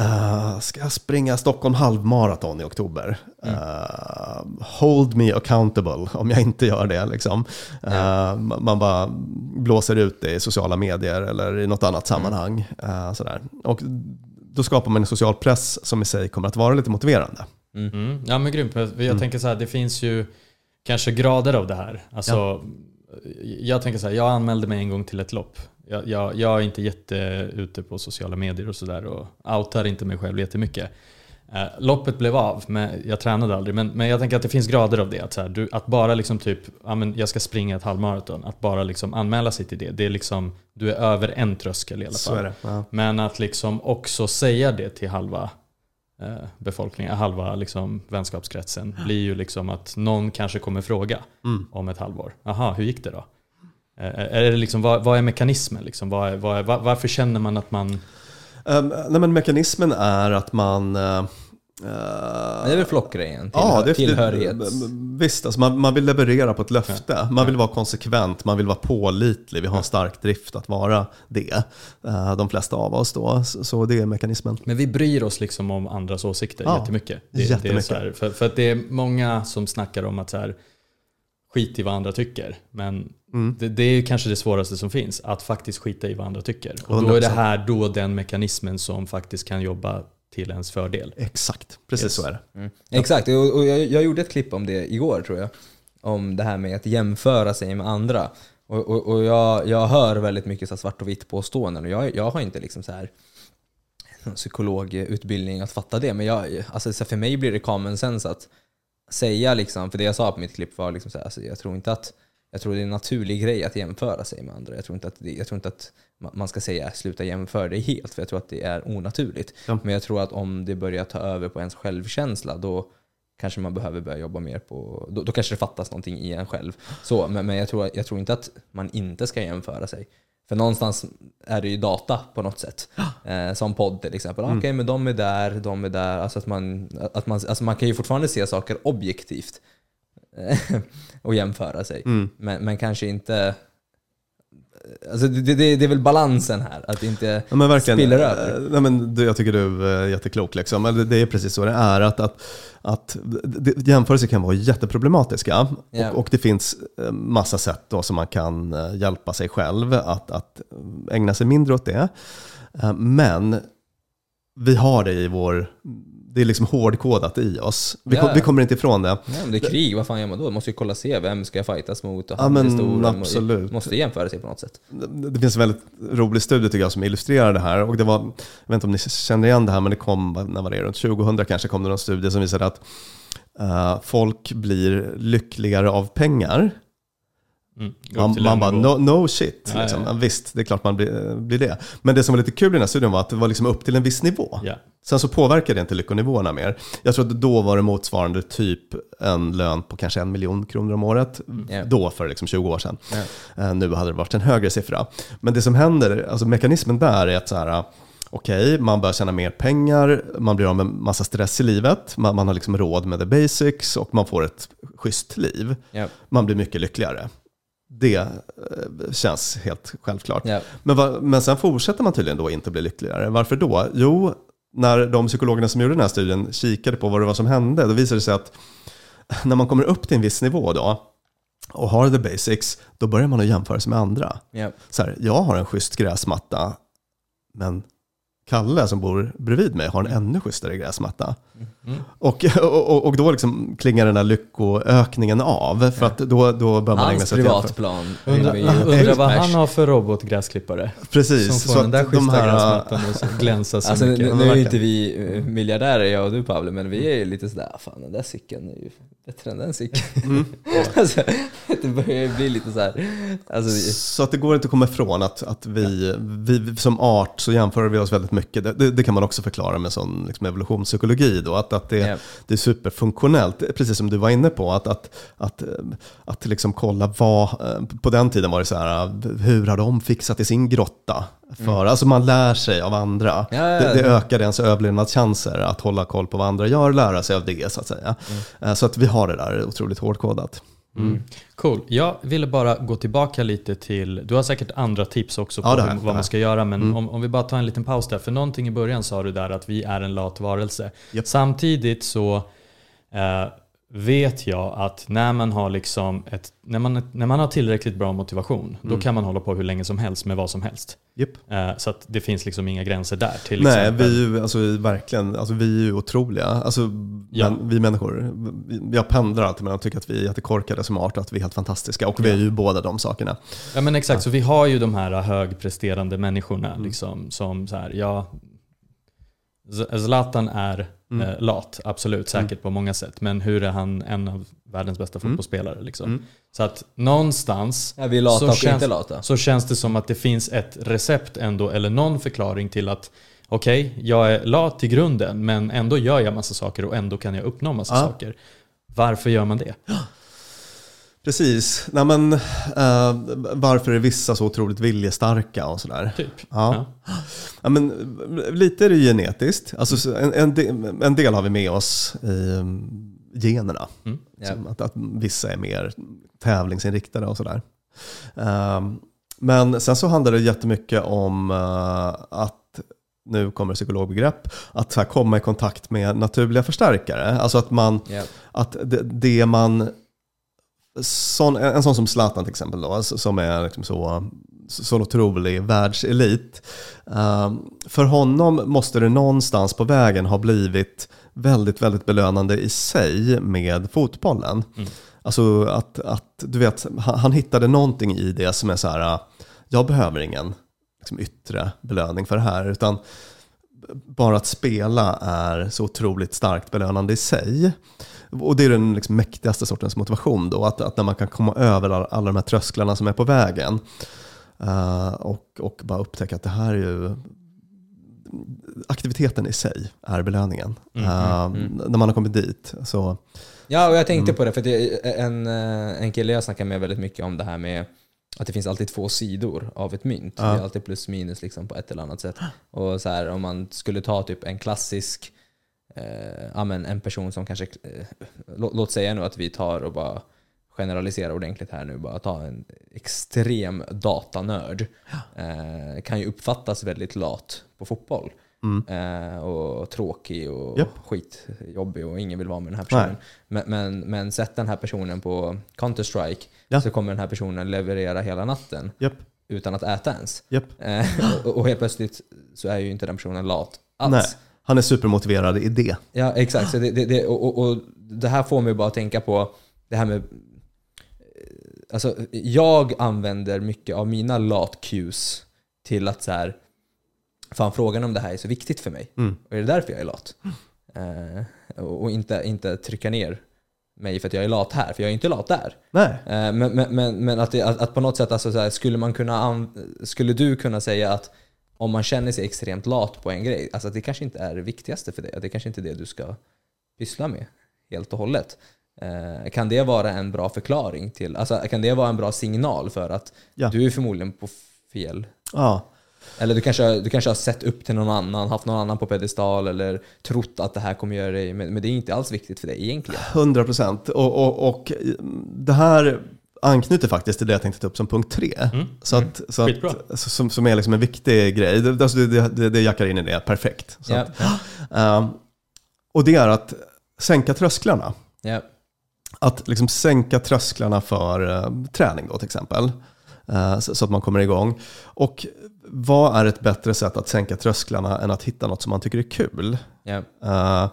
Uh, ska jag springa Stockholm halvmaraton i oktober? Eh, hold me accountable om jag inte gör det. Liksom. Eh, man bara blåser ut det i sociala medier eller i något annat sammanhang. Eh, sådär. Och då skapar man en social press som i sig kommer att vara lite motiverande. Mm. Ja men grymt. Jag tänker så här, det finns ju kanske grader av det här. Alltså, Jag tänker så här, jag anmälde mig en gång till ett lopp. Jag, jag, jag är inte jätte ute på sociala medier och sådär och outar inte mig själv jättemycket. Eh, loppet blev av, men jag tränade aldrig. Men, men jag tänker att det finns grader av det. Att, så här, du, att bara liksom typ, ja, men jag ska springa ett halvmaraton, att bara liksom anmäla sig till det. det är liksom, du är över en tröskel i alla fall. Men att liksom också säga det till halva befolkningen, halva liksom vänskapskretsen blir ju liksom att någon kanske kommer fråga Mm. om ett halvår. Aha, hur gick det då? Eh, är det liksom, vad, vad är mekanismen? Liksom? Vad är, vad är, var, varför känner man att man... Um, nej, men mekanismen är att man... eh, eh, Men det är väl flockgrejen? Ja, Tillhör, det, tillhörighets... det, visst, alltså man, man vill leverera på ett löfte. Man vill vara konsekvent, man vill vara pålitlig. Vi har en stark drift att vara det. Eh, De flesta av oss då. Så det är mekanismen. Men vi bryr oss liksom om andras åsikter Ja, jättemycket. Det, Det är jättemycket. så här, för, för att det är många som snackar om att så här, skit i vad andra tycker. Men Mm. det, det är kanske det svåraste som finns, att faktiskt skita i vad andra tycker. Och då är det 100%. här då den mekanismen som faktiskt kan jobba till ens fördel. Exakt, precis Yes. så är det. Mm. Exakt, och, och jag, jag gjorde ett klipp om det igår tror jag. Om det här med att jämföra sig med andra. Och, och, och jag, jag hör väldigt mycket så svart och vitt påståenden och jag, jag har inte liksom så här någon psykologutbildning att fatta det. Men jag, alltså, så för mig blir det common sense att säga liksom, för det jag sa på mitt klipp var liksom så här, alltså, jag tror inte att jag tror det är en naturlig grej att jämföra sig med andra. Jag tror inte att, jag tror inte att ma- man ska säga sluta jämföra dig helt, för jag tror att det är onaturligt. Ja. Men jag tror att om det börjar ta över på ens självkänsla, då kanske man behöver börja jobba mer på... Då, då kanske det fattas någonting i en själv. Så, men men jag, tror, jag tror inte att man inte ska jämföra sig. För någonstans är det ju data på något sätt. Eh, som podd till exempel. Mm. Okej, men de är där, de är där. Alltså att man, att man, alltså man kan ju fortfarande se saker objektivt och jämföra sig. Mm. Men, men kanske inte... Alltså det, det, det är väl balansen här, att det inte Ja, spiller över. eh, Nej, men jag tycker du är jätteklok. Liksom. Det- Det är precis så det är. Att, att, att jämförelser kan vara jätteproblematiska. Ja. Och, och det finns eh, massa sätt då som man kan eh, hjälpa sig själv att, att ägna sig mindre åt det. Eh, Men vi har det i vår... Det är liksom hårdkodat i oss. Vi, Ja, kom, vi kommer inte ifrån det. Ja, men det är krig, vad fan gör man då? Måste ju kolla se, vem ska jag fightas mot? Och Ja, men absolut. Måste jämföra sig på något sätt. Det finns en väldigt rolig studie tycker jag som illustrerar det här. Och det var, jag vet inte om ni känner igen det här, men det kom, när var det, runt 2000 kanske kom det någon studie som visade att eh, folk blir lyckligare av pengar. Mm. Man, man bara, no, no shit. Ja, liksom. ja, ja. Visst, det är klart man blir, blir det. Men det som var lite kul i den här studien var att det var liksom upp till en viss nivå. Ja. Sen så påverkar det inte lyckonivåerna mer. Jag tror att då var det motsvarande typ en lön på kanske en miljon kronor om året. Ja. Då för liksom 20 år sedan. Ja. Eh, Nu hade det varit en högre siffra. Men det som händer, alltså mekanismen där är att så här, okej, man börjar tjäna mer pengar, man blir av med massa stress i livet, man, man har liksom råd med the basics och man får ett schysst liv. Man blir mycket lyckligare. Det eh, känns helt självklart. Ja. Men, va, men sen fortsätter man tydligen då inte bli lyckligare. Varför då? Jo, när de psykologerna som gjorde den här studien kikade på vad det var som hände, då visade det sig att när man kommer upp till en viss nivå då, och har the basics, då börjar man att jämföra sig med andra. Ja. Så här, jag har en schysst gräsmatta, men Kalle som bor bredvid mig har en ännu schysstare gräsmatta. Mm. Och, och, och då liksom klingar den där lyckoökningen av, för att då, då bör man ägna Hans sig åt privatplan. Undrar undra vad han har för robotgräsklippare. Precis. Som så får den där att de schyssta här- gräsmattan och så glänsa så Alltså, nu, mycket. nu men är inte vi miljardärer jag och du Pavle, men vi är ju lite sådär, "Ah, fan den där cykeln är ju bättre än den cykeln. Mm. alltså, det börjar bli lite såhär, alltså, vi- Så att det går inte att komma ifrån att, att vi, vi som art så jämför vi oss väldigt mycket. Det, det, det kan man också förklara med sån liksom evolutionspsykologi då, att, att det, Ja. det är superfunktionellt, precis som du var inne på, att, att, att, att liksom kolla vad, eh, på den tiden var det så här, hur har de fixat i sin grotta? För, Alltså man lär sig av andra. Mm. Ja, ja, Det, det ja. ökar ens överlevnadschanser att hålla koll på vad andra gör, lära sig av det så att säga. Mm. Eh, Så att vi har det där otroligt hårdkodat. Mm. Cool. Jag ville bara gå tillbaka lite till, du har säkert andra tips också på Ja, jag. vad man ska göra, men Mm. om, om vi bara tar en liten paus där. För någonting i början sa du där att vi är en lat varelse. Japp. Samtidigt så eh, vet jag att när man har liksom ett, när man, när man har tillräckligt bra motivation, då Mm. kan man hålla på hur länge som helst med vad som helst. Japp. Eh, så att det finns liksom inga gränser där. Till Nej, exempel. vi är ju alltså, verkligen, alltså, vi är ju otroliga. Alltså, Ja. men, vi människor, jag pendlar alltid mellan att tycka att vi är jättekorkade som art och att vi är helt fantastiska. Och vi är ju båda de sakerna. Ja men exakt, så vi har ju de här högpresterande människorna Mm. liksom, som så här, ja, Zlatan är Mm. eh, lat, absolut, säkert på många sätt. Men hur är han en av världens bästa Mm. fotbollsspelare? Liksom? Mm. Så att någonstans ja, vi är lata Så och känns- inte lata. så känns det som att det finns ett recept ändå, eller någon förklaring till att okej, jag är lat i grunden, men ändå gör jag massa saker och ändå kan jag uppnå massa Ja. saker. Varför gör man det? Precis. Nej, men, eh, varför är vissa så otroligt viljestarka och sådär? Typ. Ja. Ja, men, lite är det genetiskt. Alltså, så en, en, del, en del har vi med oss i um, generna. Mm. Ja. Som att, att vissa är mer tävlingsinriktade och sådär. Um, men sen så handlar det jättemycket om uh, att nu kommer psykologbegrepp, att så komma i kontakt med naturliga förstärkare. Alltså att man, Ja. att det, det man, sån, en sån som Zlatan till exempel då, alltså, som är liksom så, så otrolig världselit. eh, för honom måste det någonstans på vägen ha blivit väldigt, väldigt belönande i sig med fotbollen. Mm. Alltså att, att du vet, han, hittade någonting i det som är så här, jag behöver ingen liksom, yttre belöning för det här, utan bara att spela är så otroligt starkt belönande i sig. Och det är den liksom mäktigaste sortens motivation då, att, att när man kan komma över alla, alla de här trösklarna som är på vägen eh, och, och bara upptäcka att det här är ju aktiviteten i sig är belöningen. Mm, Eh, mm, När man har kommit dit. Så, Ja, och jag tänkte Mm. på det, för det, en, eh, en kille jag snackar med väldigt mycket om det här med att det finns alltid två sidor av ett mynt. Ja. Det är alltid plus minus liksom på ett eller annat sätt. Och så här, om man skulle ta typ en klassisk, eh, ja, men en person som kanske, eh, lå, låt säga nu att vi tar och bara generaliserar ordentligt här nu, bara ta en extrem datanörd. Eh, kan ju uppfattas väldigt lat på fotboll. Mm. Eh, och tråkig och Japp. skitjobbig och ingen vill vara med den här personen. Men, men, men sätt den här personen på Counter-Strike Ja. så kommer den här personen leverera hela natten Japp, utan att äta ens. japp. Eh, och, och helt plötsligt så är ju inte den personen lat alls. Nej, han är supermotiverad i det. Ja, exakt. Så det, det, det, och, och, och det här får mig bara att tänka på det här med... Alltså, jag använder mycket av mina lat-cues till att så här, fan frågan om det här är så viktigt för mig. Mm. Och är det därför jag är lat? Eh, och inte, inte trycka ner mig för att jag är lat här, för jag är inte lat där. Nej, Eh, Men, men, men, att, det, att, att på något sätt, alltså så här, skulle, man kunna skulle du kunna säga att om man känner sig extremt lat på en grej, alltså att det kanske inte är det viktigaste för dig, att det kanske inte är det du ska pyssla med helt och hållet. Eh, kan det vara en bra förklaring till, alltså kan det vara en bra signal för att Ja. du är förmodligen på fel ja. Eller du kanske, du kanske har sett upp till någon annan, haft någon annan på pedestal eller trott att det här kommer göra dig, men, men det är inte alls viktigt för dig egentligen. 100 procent. Och, och, och det här anknyter faktiskt till det jag tänkte ta upp som punkt tre. Mm. Så att, så Skitbra. att, som, som är liksom en viktig grej. Det, alltså det, det, det jackar in i det perfekt. Så Ja, att, ehm, och det är att sänka trösklarna. ja, att liksom sänka trösklarna för eh, träning då till exempel. Eh, så, att man kommer igång. Och vad är ett bättre sätt att sänka trösklarna än att hitta något som man tycker är kul? Eh,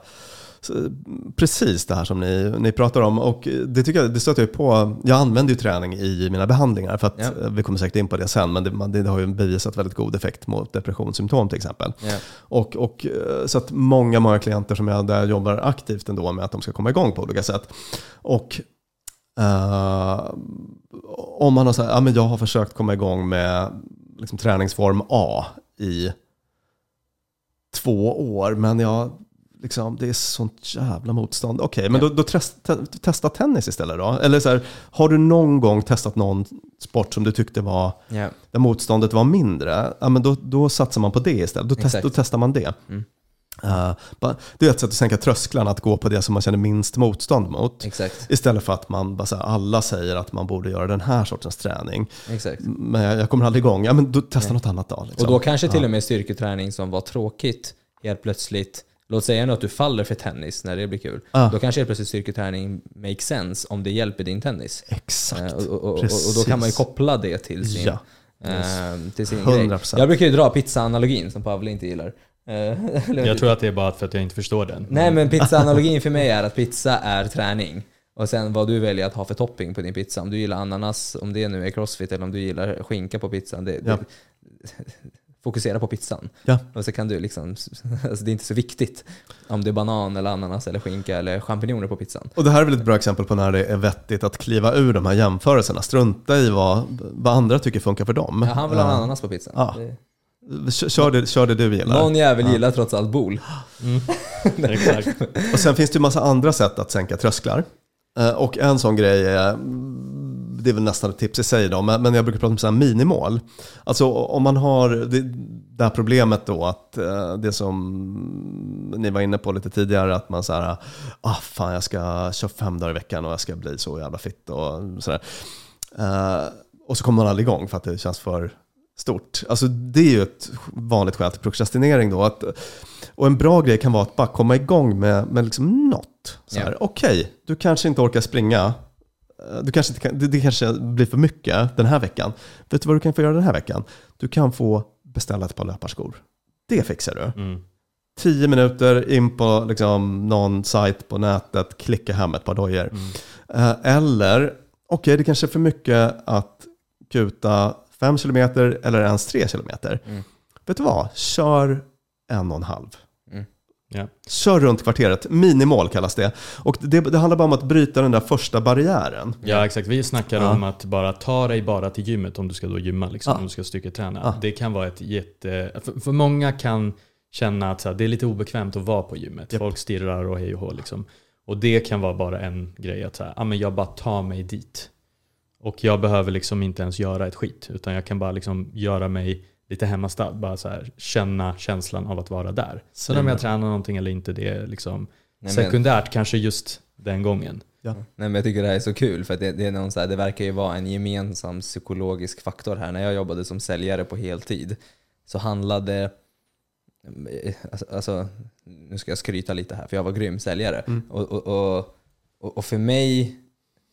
så, precis det här som ni, ni pratar om. Och det tycker jag, det stöter jag på. Jag använder ju träning i mina behandlingar för att eh, vi kommer säkert in på det sen. Men det, det har ju bevisat väldigt god effekt mot depressionssymptom till exempel. Ja. Och, och, eh, så att många, många klienter som jag där jobbar aktivt ändå med att de ska komma igång på olika sätt. Och eh, om man har sagt, ja men jag har försökt komma igång med liksom, träningsform A i två år, men jag, liksom, det är sånt jävla motstånd. Okej, men Ja. då, då test, te, testa tennis istället då. Eller så här, har du någon gång testat någon sport som du tyckte var Ja. där motståndet var mindre, ja, men då, då satsar man på det istället. Då, test, då testar man det. Mm. Det är ett sätt att sänka trösklarna, att gå på det som man känner minst motstånd mot. Exakt. Istället för att man bara så här, alla säger att man borde göra den här sortens träning. Exakt. Men jag, jag kommer aldrig igång. Ja, men då testa Nej. något annat då. Liksom. Och då kanske till och med styrketräning som var tråkigt helt plötsligt Låt säga nu att du faller för tennis när det blir kul. Ja. Då kanske helt plötsligt styrketräning makes sense om det hjälper din tennis. Exakt. Eh, och, och, och, och då kan man ju koppla det till sin, Ja. eh, till sin 100%. grej. Jag brukar ju dra pizza-analogin som Pavle inte gillar. Eh, Jag tror att det är bara för att jag inte förstår den. Nej men pizza-analogin för mig är att pizza är träning. Och sen vad du väljer att ha för topping på din pizza. Om du gillar ananas, om det nu är crossfit eller om du gillar skinka på pizzan. Det, Ja. det, fokusera på pizzan. Ja. Och så kan du liksom, alltså det är inte så viktigt om det är banan eller ananas eller skinka eller champinjoner på pizzan. Och det här är väl ett bra exempel på när det är vettigt att kliva ur de här jämförelserna. Strunta i vad, vad andra tycker funkar för dem. Ja, han vill ha Eh, ananas på pizzan. Ja. Det- kör, kör, det, kör det du gillar. Någon jävel gillar trots allt bol. Exakt. Och sen finns det ju massa andra sätt att sänka trösklar. Eh, Och en sån grej är, det är väl nästan ett tips i sig då, men men jag brukar prata om sådana här minimål. Alltså om man har det, det här problemet då att eh, det som ni var inne på lite tidigare, att man säger ah fan jag ska köra fem dagar i veckan och jag ska bli så jävla fit och sådär. Eh, Och så kommer man aldrig igång för att det känns för stort. Alltså det är ju ett vanligt skäl till prokrastinering då. Att, och en bra grej kan vara att bara komma igång med, med liksom något. Så här, Ja. Okej, du kanske inte orkar springa. Eh, Du kanske inte kan, det, det kanske blir för mycket den här veckan. Vet du vad du kan få göra den här veckan? Du kan få beställa ett par löparskor. Det fixar du. Mm. Tio minuter in på liksom, någon sajt på nätet, klicka hem ett par dojor. Mm. Eh, Eller, okej det kanske är för mycket att kuta 5 km eller ens 3 km. Mm. Vet du vad? Kör en och en halv. Ja. Kör runt kvarteret. Minimål kallas det. Och det, det handlar bara om att bryta den där första barriären. ja, exakt. Vi snackar Ja. om att bara ta dig bara till gymmet om du ska då gymma, liksom, Ja. om du ska styrketräna. Ja. Det kan vara ett jätte... För, för många kan känna att så här, det är lite obekvämt att vara på gymmet. Japp. Folk stirrar och hej och hå. Liksom. Och det kan vara bara en grej att så här, ah, men jag bara tar mig dit. Och jag behöver liksom inte ens göra ett skit. Utan jag kan bara liksom göra mig lite hemmastad. Bara så här, känna känslan av att vara där. Sen om jag tränar någonting eller inte, det är liksom Nej, men- sekundärt kanske just den gången. Nej, men jag tycker det här är så kul för att det, det, är någon så här, det verkar ju vara en gemensam psykologisk faktor här. När jag jobbade som säljare på heltid så handlade alltså, alltså, nu ska jag skryta lite här för jag var grym säljare. Mm. Och, och, och, och för mig,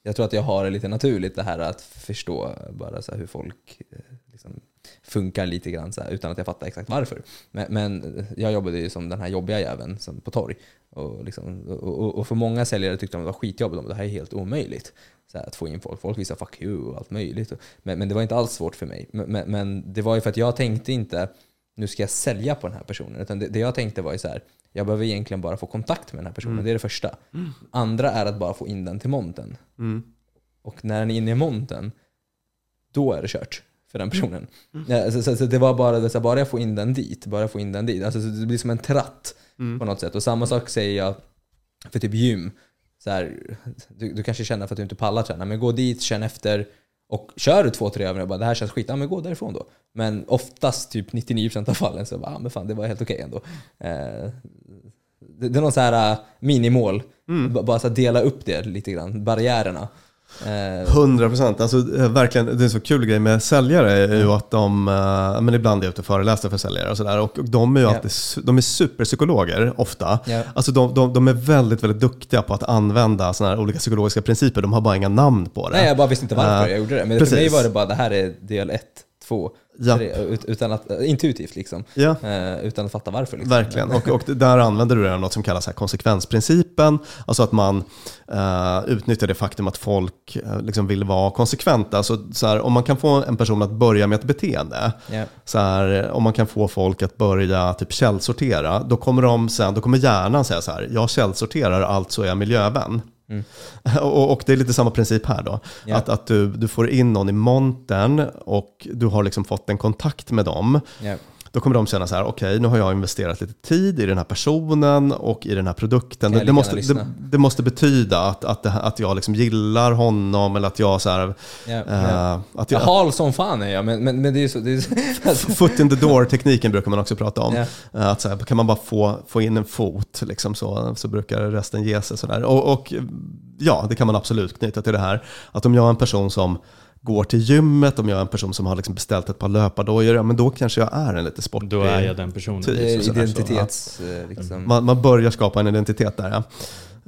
jag tror att jag har det lite naturligt det här att förstå bara så här hur folk eh, liksom, funkar lite grann så här, utan att jag fattar exakt varför. Men, men jag jobbade ju som den här jobbiga jäveln som på torg. Och, liksom, och, och, för många säljare tyckte de det var skitjobbigt. De, Det här är helt omöjligt. Så här, att få in folk. Folk visar fuck you och allt möjligt. Men, men det var inte alls svårt för mig. Men, men, men det var ju för att jag tänkte inte nu ska jag sälja på den här personen. Utan det, det jag tänkte var ju så här, jag behöver egentligen bara få kontakt med den här personen. Det är det första. Andra är att bara få in den till monten. Mm. Och när den är inne i monten, då är det kört för den personen. Ja, så, så, så det var bara det, så här, bara jag får in den dit, bara jag får in den dit. Alltså, så det blir som en tratt Mm. på något sätt. Och samma sak säger jag för typ gym. Så här, du, du kanske känner för att du inte pallar träna, men gå dit, känn efter och kör du två, tre övningar och bara det här känns skit, ja men gå därifrån då. Men oftast, typ 99% av fallen, så bara, ja men fan det var helt okej ändå. Eh, det, det är någon så här äh, minimål, Mm. Bara så dela upp det lite grann, barriärerna. Eh, 100 procent. Alltså, eh, verkligen, det är en så kul grej med säljare är ju att de, eh, men ibland är jag ute och föreläser för säljare och sådär. Och, och de är ju alltid, su- de är superpsykologer ofta. ja. Alltså de, de, de är väldigt, väldigt duktiga på att använda sådana här olika psykologiska principer. De har bara inga namn på det. Nej, jag bara visste inte varför Eh, jag gjorde det. Men precis. för mig var det bara, det här är del ett, två, Ja. tre, ut, utan att, eh, intuitivt liksom. Ja. Eh, utan att fatta varför. Liksom. Verkligen, och, och där använder du något som kallas här konsekvensprincipen. Alltså att man eh, utnyttjar det faktum att folk eh, liksom vill vara konsekventa. Alltså, så här, om man kan få en person att börja med ett beteende, Ja. så här, om man kan få folk att börja typ källsortera, då kommer, de sen, då kommer hjärnan säga så här, jag källsorterar, alltså är jag miljövän. Och, och det är lite samma princip här då. Ja. Att, att du, du får in någon i montern och du har liksom fått en kontakt med dem. Ja. Då kommer de känna så här, okej nu har jag investerat lite tid i den här personen och i den här produkten. Det, det, måste, det, det måste betyda att, att, att jag liksom gillar honom eller att jag så här, eh, Ja. att Jag hal som fan är jag, men, men, men det är så... Det är så alltså, Foot in the door-tekniken brukar man också prata om. Eh, Att så här, kan man bara få, få in en fot liksom så, så brukar resten ge sig. Så där. Och, och ja, det kan man absolut knyta till det här. Att om jag är en person som går till gymmet, om jag är en person som har liksom beställt ett par löpardojor, ja men då kanske jag är en lite sportig. Då är jag den personen. Typ. så- så- identitets... eh, Liksom. Man, man börjar skapa en identitet där ja.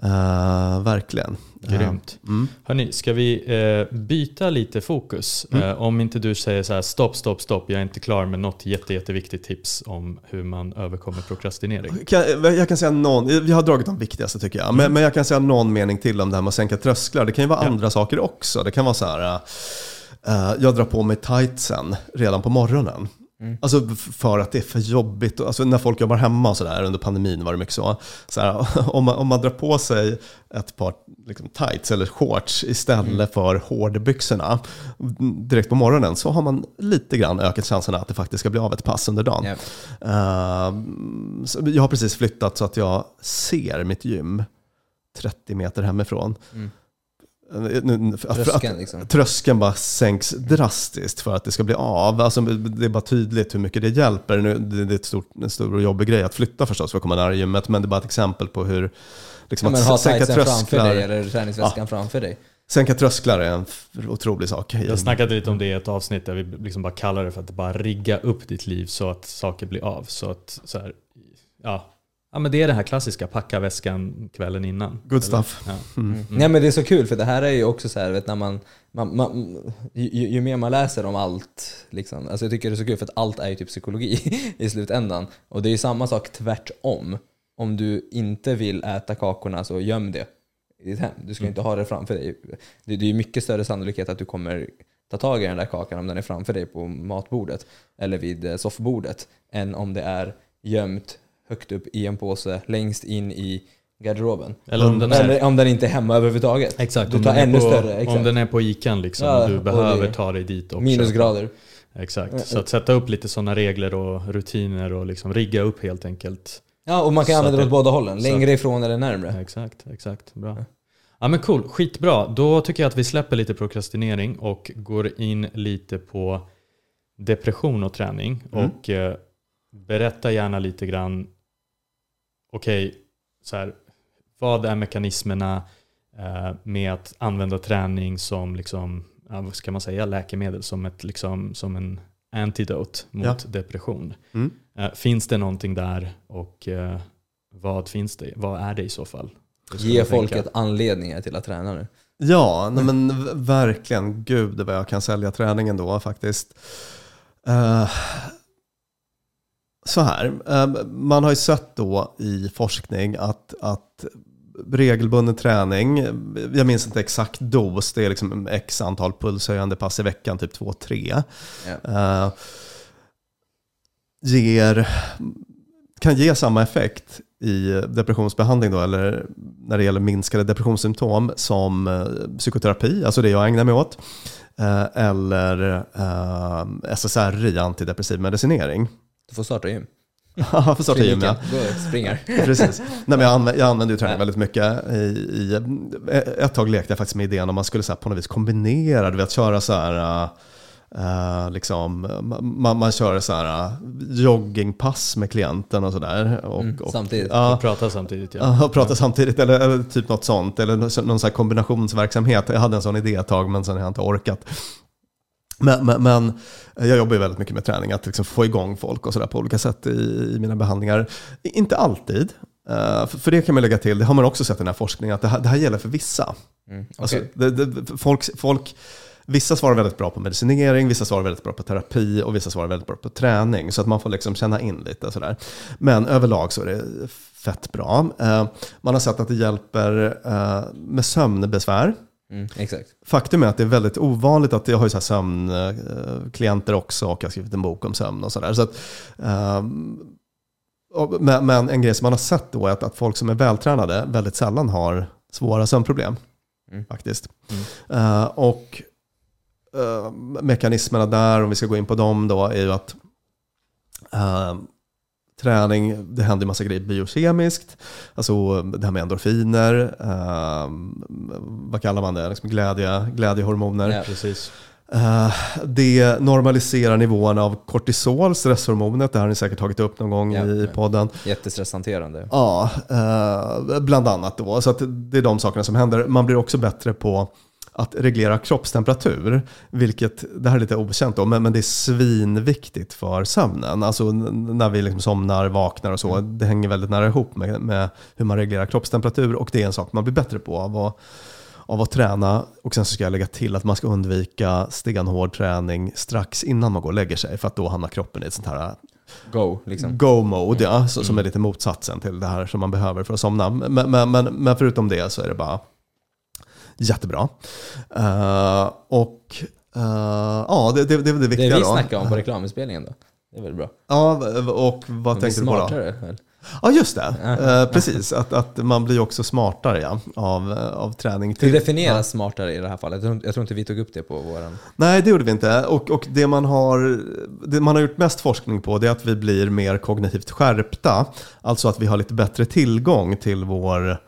Eh, verkligen. Grymt. Mm. Hörni, ska vi eh, byta lite fokus? Mm. Eh, om inte du säger så här, stopp, stopp, stopp, jag är inte klar med något jätte, jätteviktigt tips om hur man överkommer prokrastinering. Kan, jag kan säga någon, vi har dragit de viktigaste tycker jag, men, men jag kan säga någon mening till om det här med att sänka trösklar. Det kan ju vara Ja. andra saker också. Det kan vara så här, jag drar på mig tightsen redan på morgonen. Mm. Alltså för att det är för jobbigt. Alltså när folk jobbar hemma och sådär, under pandemin var det mycket så. så här, om, man, om man drar på sig ett par liksom, tights eller shorts istället Mm. för hårdbyxorna direkt på morgonen så har man lite grann ökat chanserna att det faktiskt ska bli av ett pass under dagen. Ja. Ehm, så jag har precis flyttat så att jag ser mitt gym 30 meter hemifrån. Mm. För- för att- Tröskeln liksom. Tröskeln bara sänks drastiskt för att det ska bli av. Alltså, det är bara tydligt hur mycket det hjälper. Nu, det det är ett stort, en stor och jobbig grej att flytta förstås för att komma nära gymmet, men det är bara ett exempel på hur Ja, liksom, men att ha sänka tightsen framför dig trösklar, eller träningsväskan framför dig. sänka trösklar är en otrolig sak. Jag snackade lite om det i ett avsnitt där vi liksom bara kallar det för att bara rigga upp ditt liv så att saker blir av. Så att, så här, ja. Ja, men det är det här klassiska, packa väskan kvällen innan. Good stuff. Ja. Mm. Nej men det är så kul för det här är ju också så här, vet, när man, man, man ju, ju mer man läser om allt, liksom, alltså jag tycker det är så kul för att allt är ju typ psykologi i slutändan. Och det är ju samma sak tvärtom. Om du inte vill äta kakorna så göm det i ditt hem. Du ska inte ha det framför dig. Det, det är ju mycket större sannolikhet att du kommer ta tag i den där kakan om den är framför dig på matbordet eller vid eh, soffbordet än om det är gömt högt upp i en påse längst in i garderoben. Eller om den är, Eller om den inte är hemma överhuvudtaget. exakt, Du tar ännu på, större. Exakt. Om den är på ikan liksom, Ja, du behöver ta dig dit och Minusgrader. köpa. Exakt, så att sätta upp lite sådana regler och rutiner och liksom rigga upp helt enkelt. Ja, och man kan Så använda det åt båda hållen. Längre ifrån eller närmre. Exakt, exakt. Bra. Ja men cool, skitbra. Då tycker jag att vi släpper lite prokrastinering och går in lite på depression och träning. Mm. Och eh, berätta gärna lite grann, okej, så här, vad är mekanismerna eh, med att använda träning som, liksom, vad ska man säga, läkemedel, som, ett, liksom, som en antidote mot Ja. depression. Mm. Eh, finns det någonting där och eh, vad finns det? Vad är det i så fall? Ge folket anledningar till att träna nu. Ja, nej men verkligen. Gud vad jag kan sälja träningen då faktiskt. Eh, så här, eh, man har ju sett då i forskning att, att regelbunden träning, jag minns inte exakt dos, det är liksom x antal pulshöjande pass i veckan, typ 2-3. Ja. eh, ger, kan ge samma effekt i depressionsbehandling då, eller när det gäller minskade depressionssymptom som eh, psykoterapi, alltså det jag ägnar mig åt, eh, eller eh, SSRI, antidepressiv medicinering. Du får starta gym. Ja, för starta gym ja. Gå, springer. Precis. Nej, men jag, använder, jag använder ju träning väldigt mycket. I, i, ett tag lekte jag faktiskt med idén om man skulle så här, på något vis kombinera, du vet köra så här, Eh, liksom, man, man kör så här eh, joggingpass med klienten och sådär. Och, Mm, och, samtidigt. Ja, Och prata samtidigt ja. Och prata samtidigt, eller, eller typ något sånt. Eller någon sån här kombinationsverksamhet. Jag hade en sån idé ett tag, men sen har jag inte orkat. Men, men, men jag jobbar ju väldigt mycket med träning, att liksom få igång folk och sådär på olika sätt i, i mina behandlingar. Inte alltid, eh, för, för det kan man lägga till, det har man också sett i den här forskningen, att det här, det här gäller för vissa. Mm, okej. Alltså, det, det, folk, folk, vissa svarar väldigt bra på medicinering, vissa svarar väldigt bra på terapi och vissa svarar väldigt bra på träning. Så att man får liksom känna in lite sådär. Men överlag så är det fett bra. Eh, man har sett att det hjälper eh, med sömnbesvär. Mm, exakt. Faktum är att det är väldigt ovanligt att jag har ju så här sömnklienter också och jag har skrivit en bok om sömn och sådär. Så att, och- men, men en grej som man har sett då är att, att folk som är vältränade väldigt sällan har svåra sömnproblem. Mm. Faktiskt. Mm. Eh, och eh, mekanismerna där, om vi ska gå in på dem då, är ju att eh, träning, det händer en massa grejer biokemiskt. Alltså det här med endorfiner, eh, vad kallar man det, liksom glädje, glädjehormoner. Ja. Precis. Eh, det normaliserar nivåerna av kortisol, stresshormonet. Det här har ni säkert tagit upp någon gång Ja. i podden. Jättestresshanterande. Ja, eh, bland annat då. Så det är de sakerna som händer. Man blir också bättre på att reglera kroppstemperatur, vilket, det här är lite okänt då, men, men det är svinviktigt för sömnen. Alltså när vi liksom somnar, vaknar och så, det hänger väldigt nära ihop med, med hur man reglerar kroppstemperatur och det är en sak man blir bättre på av att, av att träna. Och sen så ska jag lägga till att man ska undvika stenhård träning strax innan man går och lägger sig, för att då hamnar kroppen i ett sånt här Go, liksom. go-mode, ja, så, som är lite motsatsen till det här som man behöver för att somna. Men, men, men, men förutom det så är det bara jättebra. Eh, och eh, ja, det, det, det det Det viktiga vi då. snackade om på reklamspelningen då. Det är väl bra. Ja, och vad tänkte du på då? väl? Ja, just det. Eh, precis, att, att man blir också smartare ja, av, av träning. Till, definieras smartare i det här fallet? Jag tror, jag tror inte vi tog upp det på våran... Nej, det gjorde vi inte. Och, och det, man har, det man har gjort mest forskning på det är att vi blir mer kognitivt skärpta. Alltså att vi har lite bättre tillgång till vår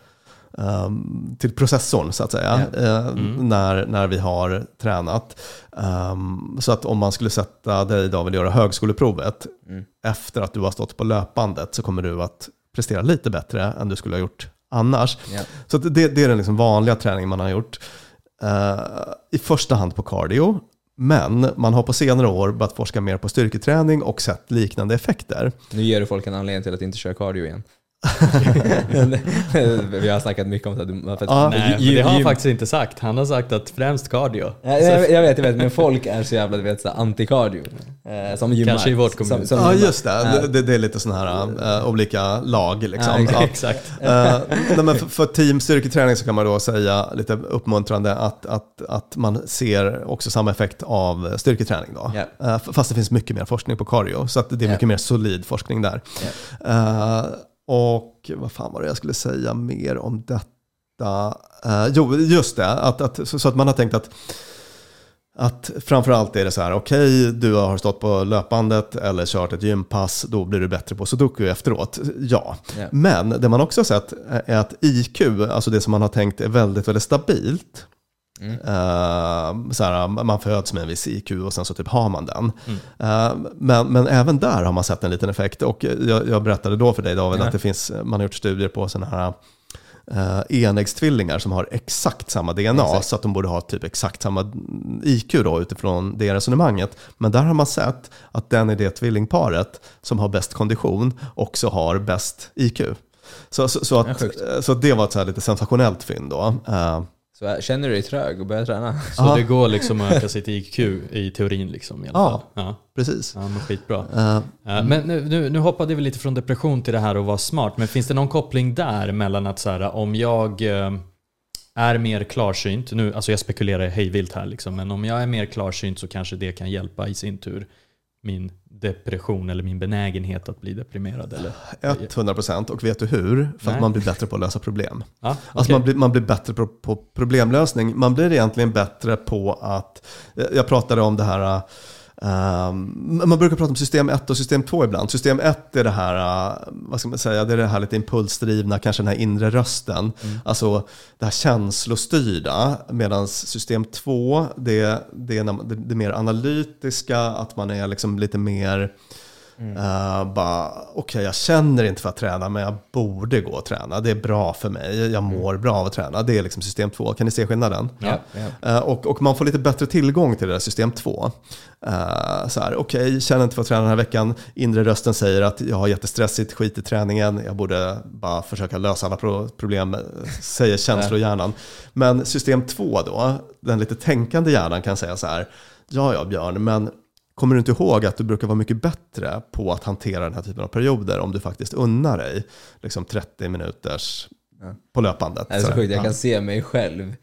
ehm, till processorn så att säga, eh, när, när vi har tränat. Ehm, så att om man skulle sätta dig David och göra högskoleprovet Mm. efter att du har stått på löpbandet så kommer du att prestera lite bättre än du skulle ha gjort annars. Ja. Så det, det är den liksom vanliga träningen man har gjort. Eh, I första hand på cardio. Men man har på senare år börjat forska mer på styrketräning och sett liknande effekter. Nu ger du folk en anledning till att inte köra cardio igen. Vi har snackat mycket om det. Ja. Nej, det har han faktiskt inte sagt. Han har sagt att främst cardio. Ja, jag, jag vet, jag vet, men folk är så jävla du vet, så här anti-cardio. Eh, som gymmar. Kanske i vårt kommun. Som, som Ja, just det. Ja. Det, det är lite sådana här eh, olika lag. Liksom. Ja, exakt. Ja. Eh, nej, men för, för team styrketräning så kan man då säga lite uppmuntrande att, att, att man ser också samma effekt av styrketräning. Då. Ja. Eh, f- fast det finns mycket mer forskning på cardio, så att det är Ja. mycket mer solid forskning där. Eh, och vad fan var det jag skulle säga mer om detta? Eh, jo, just det, att, att, så, så att man har tänkt att att framförallt är det så här, okej, du har stått på löpbandet eller kört ett gympass, då blir du bättre på sudoku efteråt. Ja. Ja. Men det man också har sett är att IQ, alltså det som man har tänkt är väldigt, väldigt stabilt. Mm. Eh, så här, man föds med en viss IQ och sen så typ har man den. Mm. Eh, men, men även där har man sett en liten effekt. Och jag, jag berättade då för dig David Ja. att det finns, man har gjort studier på sådana här uh, enäggstvillingar som har exakt samma DNA. Exakt. Så att de borde ha typ exakt samma IQ då utifrån det resonemanget. Men där har man sett att den i det tvillingparet som har bäst kondition också har bäst IQ. Så, så, så, att, sjukt. så det var ett så lite sensationellt fynd då. Eh, Så känner du dig trög och börjar träna? Så Ja. det går liksom att öka sitt IQ i teorin liksom i alla Ja. fall. Ja, precis. ja men skitbra. Eh, Men nu, nu, nu hoppade vi lite från depression till det här att vara smart. Men finns det någon koppling där mellan att så här, om jag eh, är mer klarsynt, nu, alltså jag spekulerar hejvilt här liksom, men om jag är mer klarsynt så kanske det kan hjälpa i sin tur min depression eller min benägenhet att bli deprimerad. Eller? 100% och vet du hur? För Nej. att man blir bättre på att lösa problem. Ja, Alltså okej. man, blir, man blir bättre på, på problemlösning. Man blir egentligen bättre på att, jag pratade om det här Um, man brukar prata om system 1 och system 2 ibland. System 1 är det här, uh, vad ska man säga, det är det här lite impulsdrivna, kanske den här inre rösten. Mm. Alltså det här känslostyrda. Medan system 2, det, det är det, det mer analytiska, att man är liksom lite mer Mm. Uh, bara, okej okay, jag känner inte för att träna men jag borde gå och träna. Det är bra för mig, jag mår mm. bra av att träna. Det är liksom system 2. Kan ni se skillnaden? Ja. ja. Uh, och, och man får lite bättre tillgång till det där system 2. Uh, så här, okej, okay, känner inte för att träna den här veckan. Inre rösten säger att jag har jättestressigt, skit i träningen. Jag borde bara försöka lösa alla problem, säger känslohjärnan. Men system 2 då, den lite tänkande hjärnan kan säga så här. Ja, ja Björn, men Kommer du inte ihåg att du brukar vara mycket bättre på att hantera den här typen av perioder om du faktiskt unnar dig liksom 30 minuters på löpandet? Det är så sjukt, jag kan se mig själv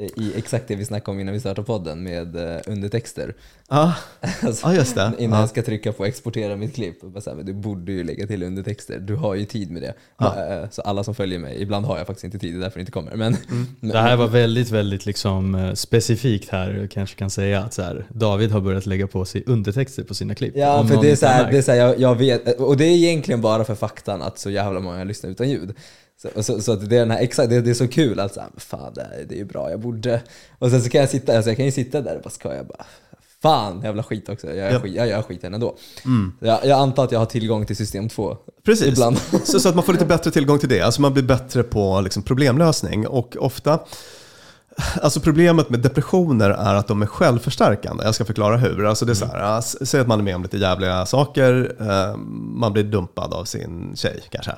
i exakt det vi snackade om innan vi startade podden med uh, undertexter. Ja, alltså, ah, just det. Innan ah. jag ska trycka på exportera mitt klipp. Och bara så här, men du borde ju lägga till undertexter, du har ju tid med det. Ah. Så alla som följer mig, ibland har jag faktiskt inte tid, det är därför det inte kommer. Men, mm. det här var väldigt, väldigt liksom eh, specifikt här, kanske kan säga att så här, David har börjat lägga på sig undertexter på sina klipp. Ja, för det är så här, det är så här, jag, jag vet, och det är egentligen bara för faktan att så jävla många lyssnar utan ljud. Så, så, så det, är den här, exakt, det, det är så kul att så fan det, det är ju bra, jag borde... Och sen så kan jag sitta, alltså jag kan ju sitta där och bara skoja bara Fan jävla skit också, jag gör, ja. skit, jag gör skiten ändå. Mm. Jag, jag antar att jag har tillgång till system 2 Precis, ibland. Så, så att man får lite bättre tillgång till det. Alltså man blir bättre på liksom problemlösning och ofta Alltså problemet med depressioner är att de är självförstärkande. Jag ska förklara hur. Alltså det är så här, säg att man är med om lite jävliga saker, eh, man blir dumpad av sin tjej kanske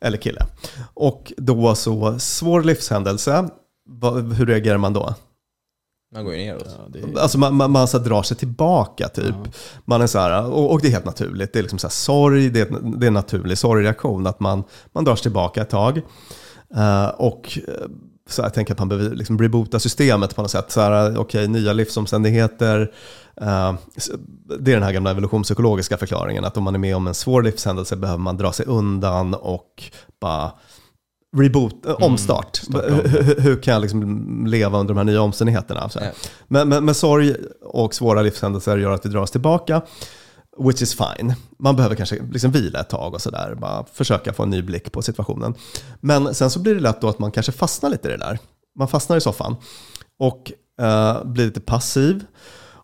eller kille. Och då så, svår livshändelse, hur reagerar man då? Man går ju neråt. Ja, är... Alltså man, man, man så drar sig tillbaka typ. Ja. Man är så här, och, och, det är helt naturligt. Det är liksom så här, sorg, det är, det är en naturlig sorgreaktion. Att man, man drar sig tillbaka ett tag. Uh, och eh, så jag tänker att man behöver liksom reboota systemet på något sätt. Så här, okay, nya livsomständigheter. Uh, det är den här gamla evolutionspsykologiska förklaringen. Att om man är med om en svår livshändelse behöver man dra sig undan och bara reboot, mm, omstart. Hur, hur, kan jag liksom leva under de här nya omständigheterna? Men, men, men sorg och svåra livshändelser gör att vi drar oss tillbaka. Which is fine. Man behöver kanske liksom vila ett tag och sådär. Bara försöka få en ny blick på situationen. Men sen så blir det lätt då att man kanske fastnar lite i det där. Man fastnar i soffan och uh, blir lite passiv.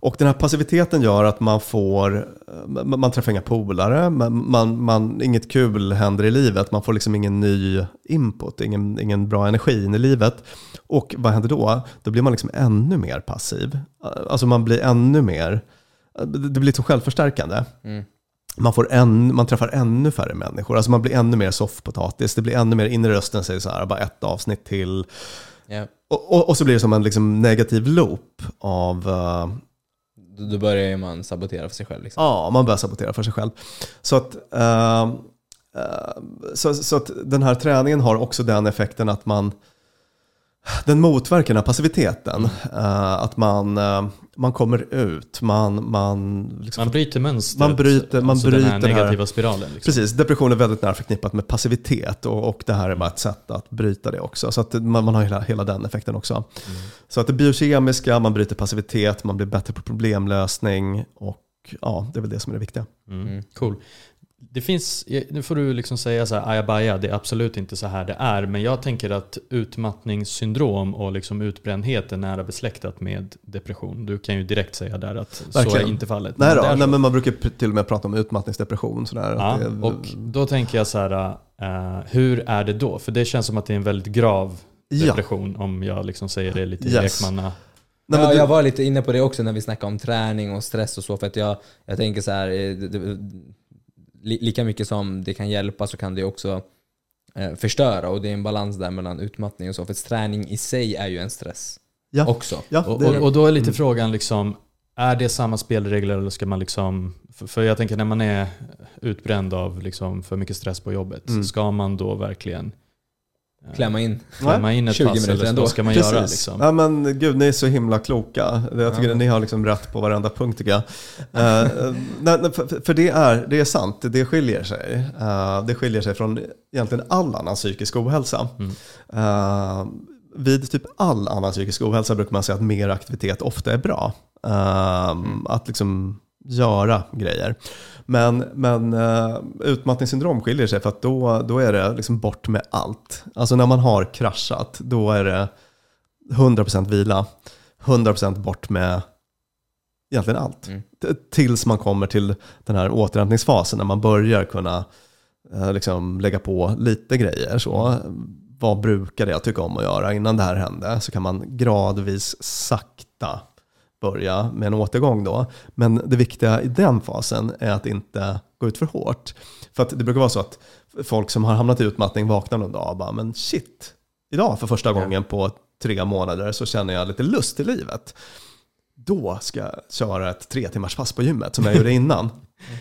Och den här passiviteten gör att man får, eh, man träffar inga polare, man, man, man, inget kul händer i livet, man får liksom ingen ny input, ingen, ingen bra energi in i livet. Och vad händer då? Då blir man liksom ännu mer passiv. Alltså man blir ännu mer det blir så självförstärkande. Mm. Man, får en, man träffar ännu färre människor, alltså man blir ännu mer soffpotatis. Det blir ännu mer, inre rösten säger så här, bara ett avsnitt till. Yeah. Och, och, och, så blir det som en liksom negativ loop av... Uh, då börjar man sabotera för sig själv? Liksom. Ja, man börjar sabotera för sig själv. Så att, uh, uh, så, så att den här träningen har också den effekten att man den motverkar den här passiviteten. Uh, att man, uh, man kommer ut, man... Man, liksom, man bryter mönstret, man bryter, man alltså bryter den här negativa här, spiralen. Liksom. Precis, depression är väldigt nära förknippat med passivitet och, och det här är bara ett sätt att bryta det också. Så att man, man har hela, hela den effekten också. Mm. Så att det biokemiska, man bryter passivitet, man blir bättre på problemlösning och ja, det är väl det som är det viktiga. Mm. Cool. Det finns, nu får du liksom säga så här, ajabaja, det är absolut inte så här det är. Men jag tänker att utmattningssyndrom och liksom utbrändhet är nära besläktat med depression. Du kan ju direkt säga där att Verkligen. så är inte fallet. Nej, då, nej men man brukar till och med prata om utmattningsdepression. Sådär, ja, det, och då tänker jag så här, uh, hur är det då? För det känns som att det är en väldigt grav depression ja. om jag liksom säger det lite yes. lekmanna. Nej, ja, du... Jag var lite inne på det också när vi snackade om träning och stress och så. För att jag, jag tänker så här, eh, det, lika mycket som det kan hjälpa så kan det också eh, förstöra och det är en balans där mellan utmattning och så. För träning i sig är ju en stress ja. också. Ja, och, och, och, då är lite mm. frågan liksom, är det samma spelregler eller ska man liksom, för, för jag tänker när man är utbränd av liksom för mycket stress på jobbet, mm. ska man då verkligen klämma in, klämma in ett 20 pass minuter eller vad ska man Precis. göra? Liksom? Ja, men gud, ni är så himla kloka. Jag tycker ja. ni har liksom rätt på varenda punkt tycker jag. uh, för, för det, är, det är sant, det skiljer sig. Uh, det skiljer sig från egentligen all annan psykisk ohälsa. Mm. Uh, vid typ all annan psykisk ohälsa brukar man säga att mer aktivitet ofta är bra. Ehm, Att liksom göra grejer. Men, men uh, utmattningssyndrom skiljer sig för att då, då är det liksom bort med allt. Alltså när man har kraschat, då är det 100% vila, 100% bort med egentligen allt. Mm. Tills man kommer till den här återhämtningsfasen när man börjar kunna eh, liksom lägga på lite grejer. Så, vad brukade jag tycka om att göra innan det här hände? Så kan man gradvis sakta börja med en återgång då. Men det viktiga i den fasen är att inte gå ut för hårt. För att det brukar vara så att folk som har hamnat i utmattning vaknar någon dag och bara, men shit, idag för första gången på tre månader så känner jag lite lust i livet. Då ska jag köra ett tre timmars pass på gymmet som jag gjorde innan.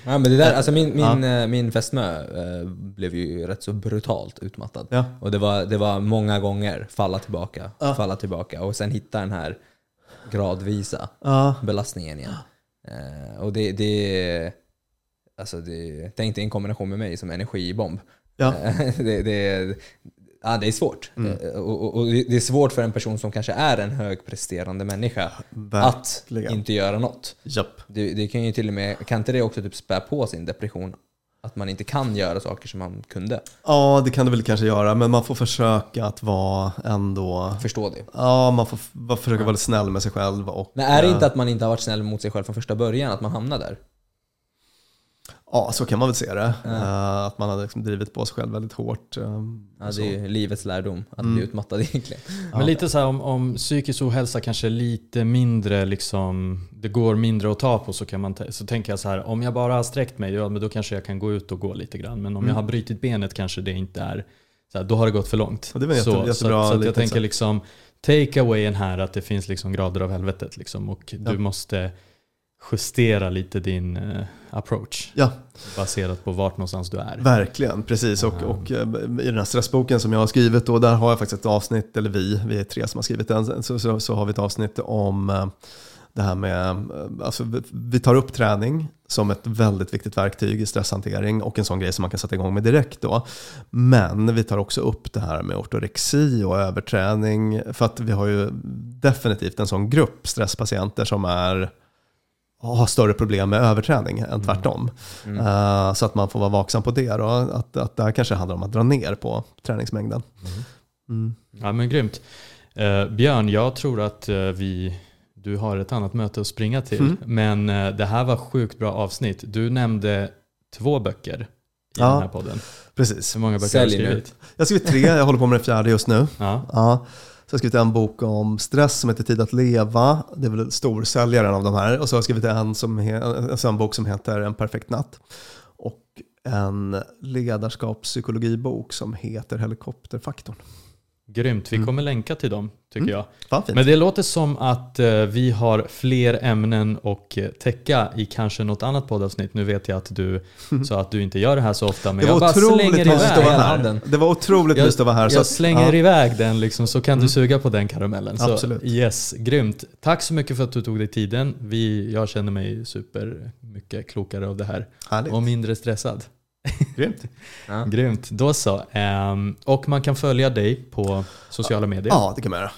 Ja, men det där, alltså min, Ja. min, eh, min fästmö eh, blev ju rätt så brutalt utmattad. Ja. Och det var, det var många gånger falla tillbaka, Ja. falla tillbaka och sen hitta den här gradvisa Ja, belastningen igen. Eh, och det, det, alltså det, tänk dig en kombination med mig som energibomb. ja. Eh, det, det, ja, det är svårt. Mm. Eh, Och, och, och det är svårt för en person som kanske är en högpresterande människa att verkligen. inte göra något. Japp. Det, det kan ju till och med, kan inte det också typ spä på sin depression? Att man inte kan göra saker som man kunde. Ja, det kan det väl kanske göra, men man får försöka att vara ändå... Förstå det. Ja, man får försöka vara lite snäll med sig själv. Och, Men är det inte att man inte har varit snäll mot sig själv från första början, att man hamnar där? Ja, så kan man väl se det. Ja. Eh, Att man har liksom drivit på sig själv väldigt hårt. eh, Ja, så. det är ju livets lärdom, att Mm. bli utmattad egentligen. Men lite så här om, om psykisk ohälsa kanske är lite mindre liksom, det går mindre att ta på så kan man, så tänker jag så här, om jag bara har sträckt mig, ja men då kanske jag kan gå ut och gå lite grann. Men om Mm. jag har brutit benet kanske det inte är, så här, då har det gått för långt. Ja, det var jätte- så, så, jättebra att- så att jag tänker liksom, take awayen här att det finns liksom grader av helvetet liksom och Ja. du måste justera lite din eh, approach Ja, baserat på vart någonstans du är. verkligen. Precis. Och, och eh, i den här stressboken som jag har skrivit, då, där har jag faktiskt ett avsnitt, eller vi, vi är tre som har skrivit den, så, så, så har vi ett avsnitt om eh, det här med, alltså, vi tar upp träning som ett väldigt viktigt verktyg i stresshantering och en sån grej som man kan sätta igång med direkt då. Men vi tar också upp det här med ortorexi och överträning för att vi har ju definitivt en sån grupp stresspatienter som är har större problem med överträning än tvärtom. Mm. Eh, så att man får vara vaksam på det då. Att, att det här kanske handlar om att dra ner på träningsmängden. Mm. Ja men grymt. Eh, Björn, jag tror att eh, vi, du har ett annat möte att springa till. Mm. Men det här var sjukt bra avsnitt. Du nämnde två böcker i Ja. den här podden. Precis. Hur många böcker har du Sälj nu. skrivit? Jag har skrivit tre, jag håller på med den fjärde just nu. Ja. Ja. Så jag har skrivit en bok om stress som heter Tid att leva. Det är väl storsäljaren av de här. Och så har jag skrivit en, som he- alltså en bok som heter En perfekt natt. Och en ledarskapspsykologibok som heter Helikopterfaktorn. Grymt, vi Mm. kommer länka till dem tycker Mm. jag. Men det låter som att eh, vi har fler ämnen och eh, täcka i kanske något annat poddavsnitt. Nu vet jag att du sa att du inte gör det här så ofta, men jag bara slänger att iväg. här. handen. Det var otroligt mysigt att vara här. så Jag att- slänger ja. iväg den liksom, så kan du Mm. suga på den karamellen. Så, Absolut. Yes, grymt. Tack så mycket för att du tog dig tiden. Vi, jag känner mig super mycket klokare av det här Härligt. och mindre stressad. Grymt. Ja. Grymt, då så. Ehm, och man kan följa dig på sociala medier. Ja, det kan man göra.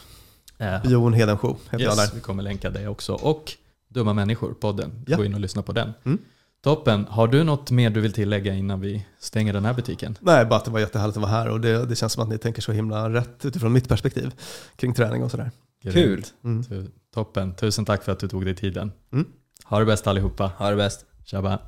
Eh, Jon Hedensjö heter jag yes, där. vi kommer länka dig också. Och Dumma människor, podden. Ja. Gå in och lyssna på den. Mm. Toppen. Har du något mer du vill tillägga innan vi stänger den här butiken? Nej, bara att det var jättehärligt att vara här och det, det känns som att ni tänker så himla rätt utifrån mitt perspektiv kring träning och sådär. Kul. Mm. Tu- Toppen. Tusen tack för att du tog dig tiden. Mm. Ha det bäst allihopa. Ha det bäst. Tjaba.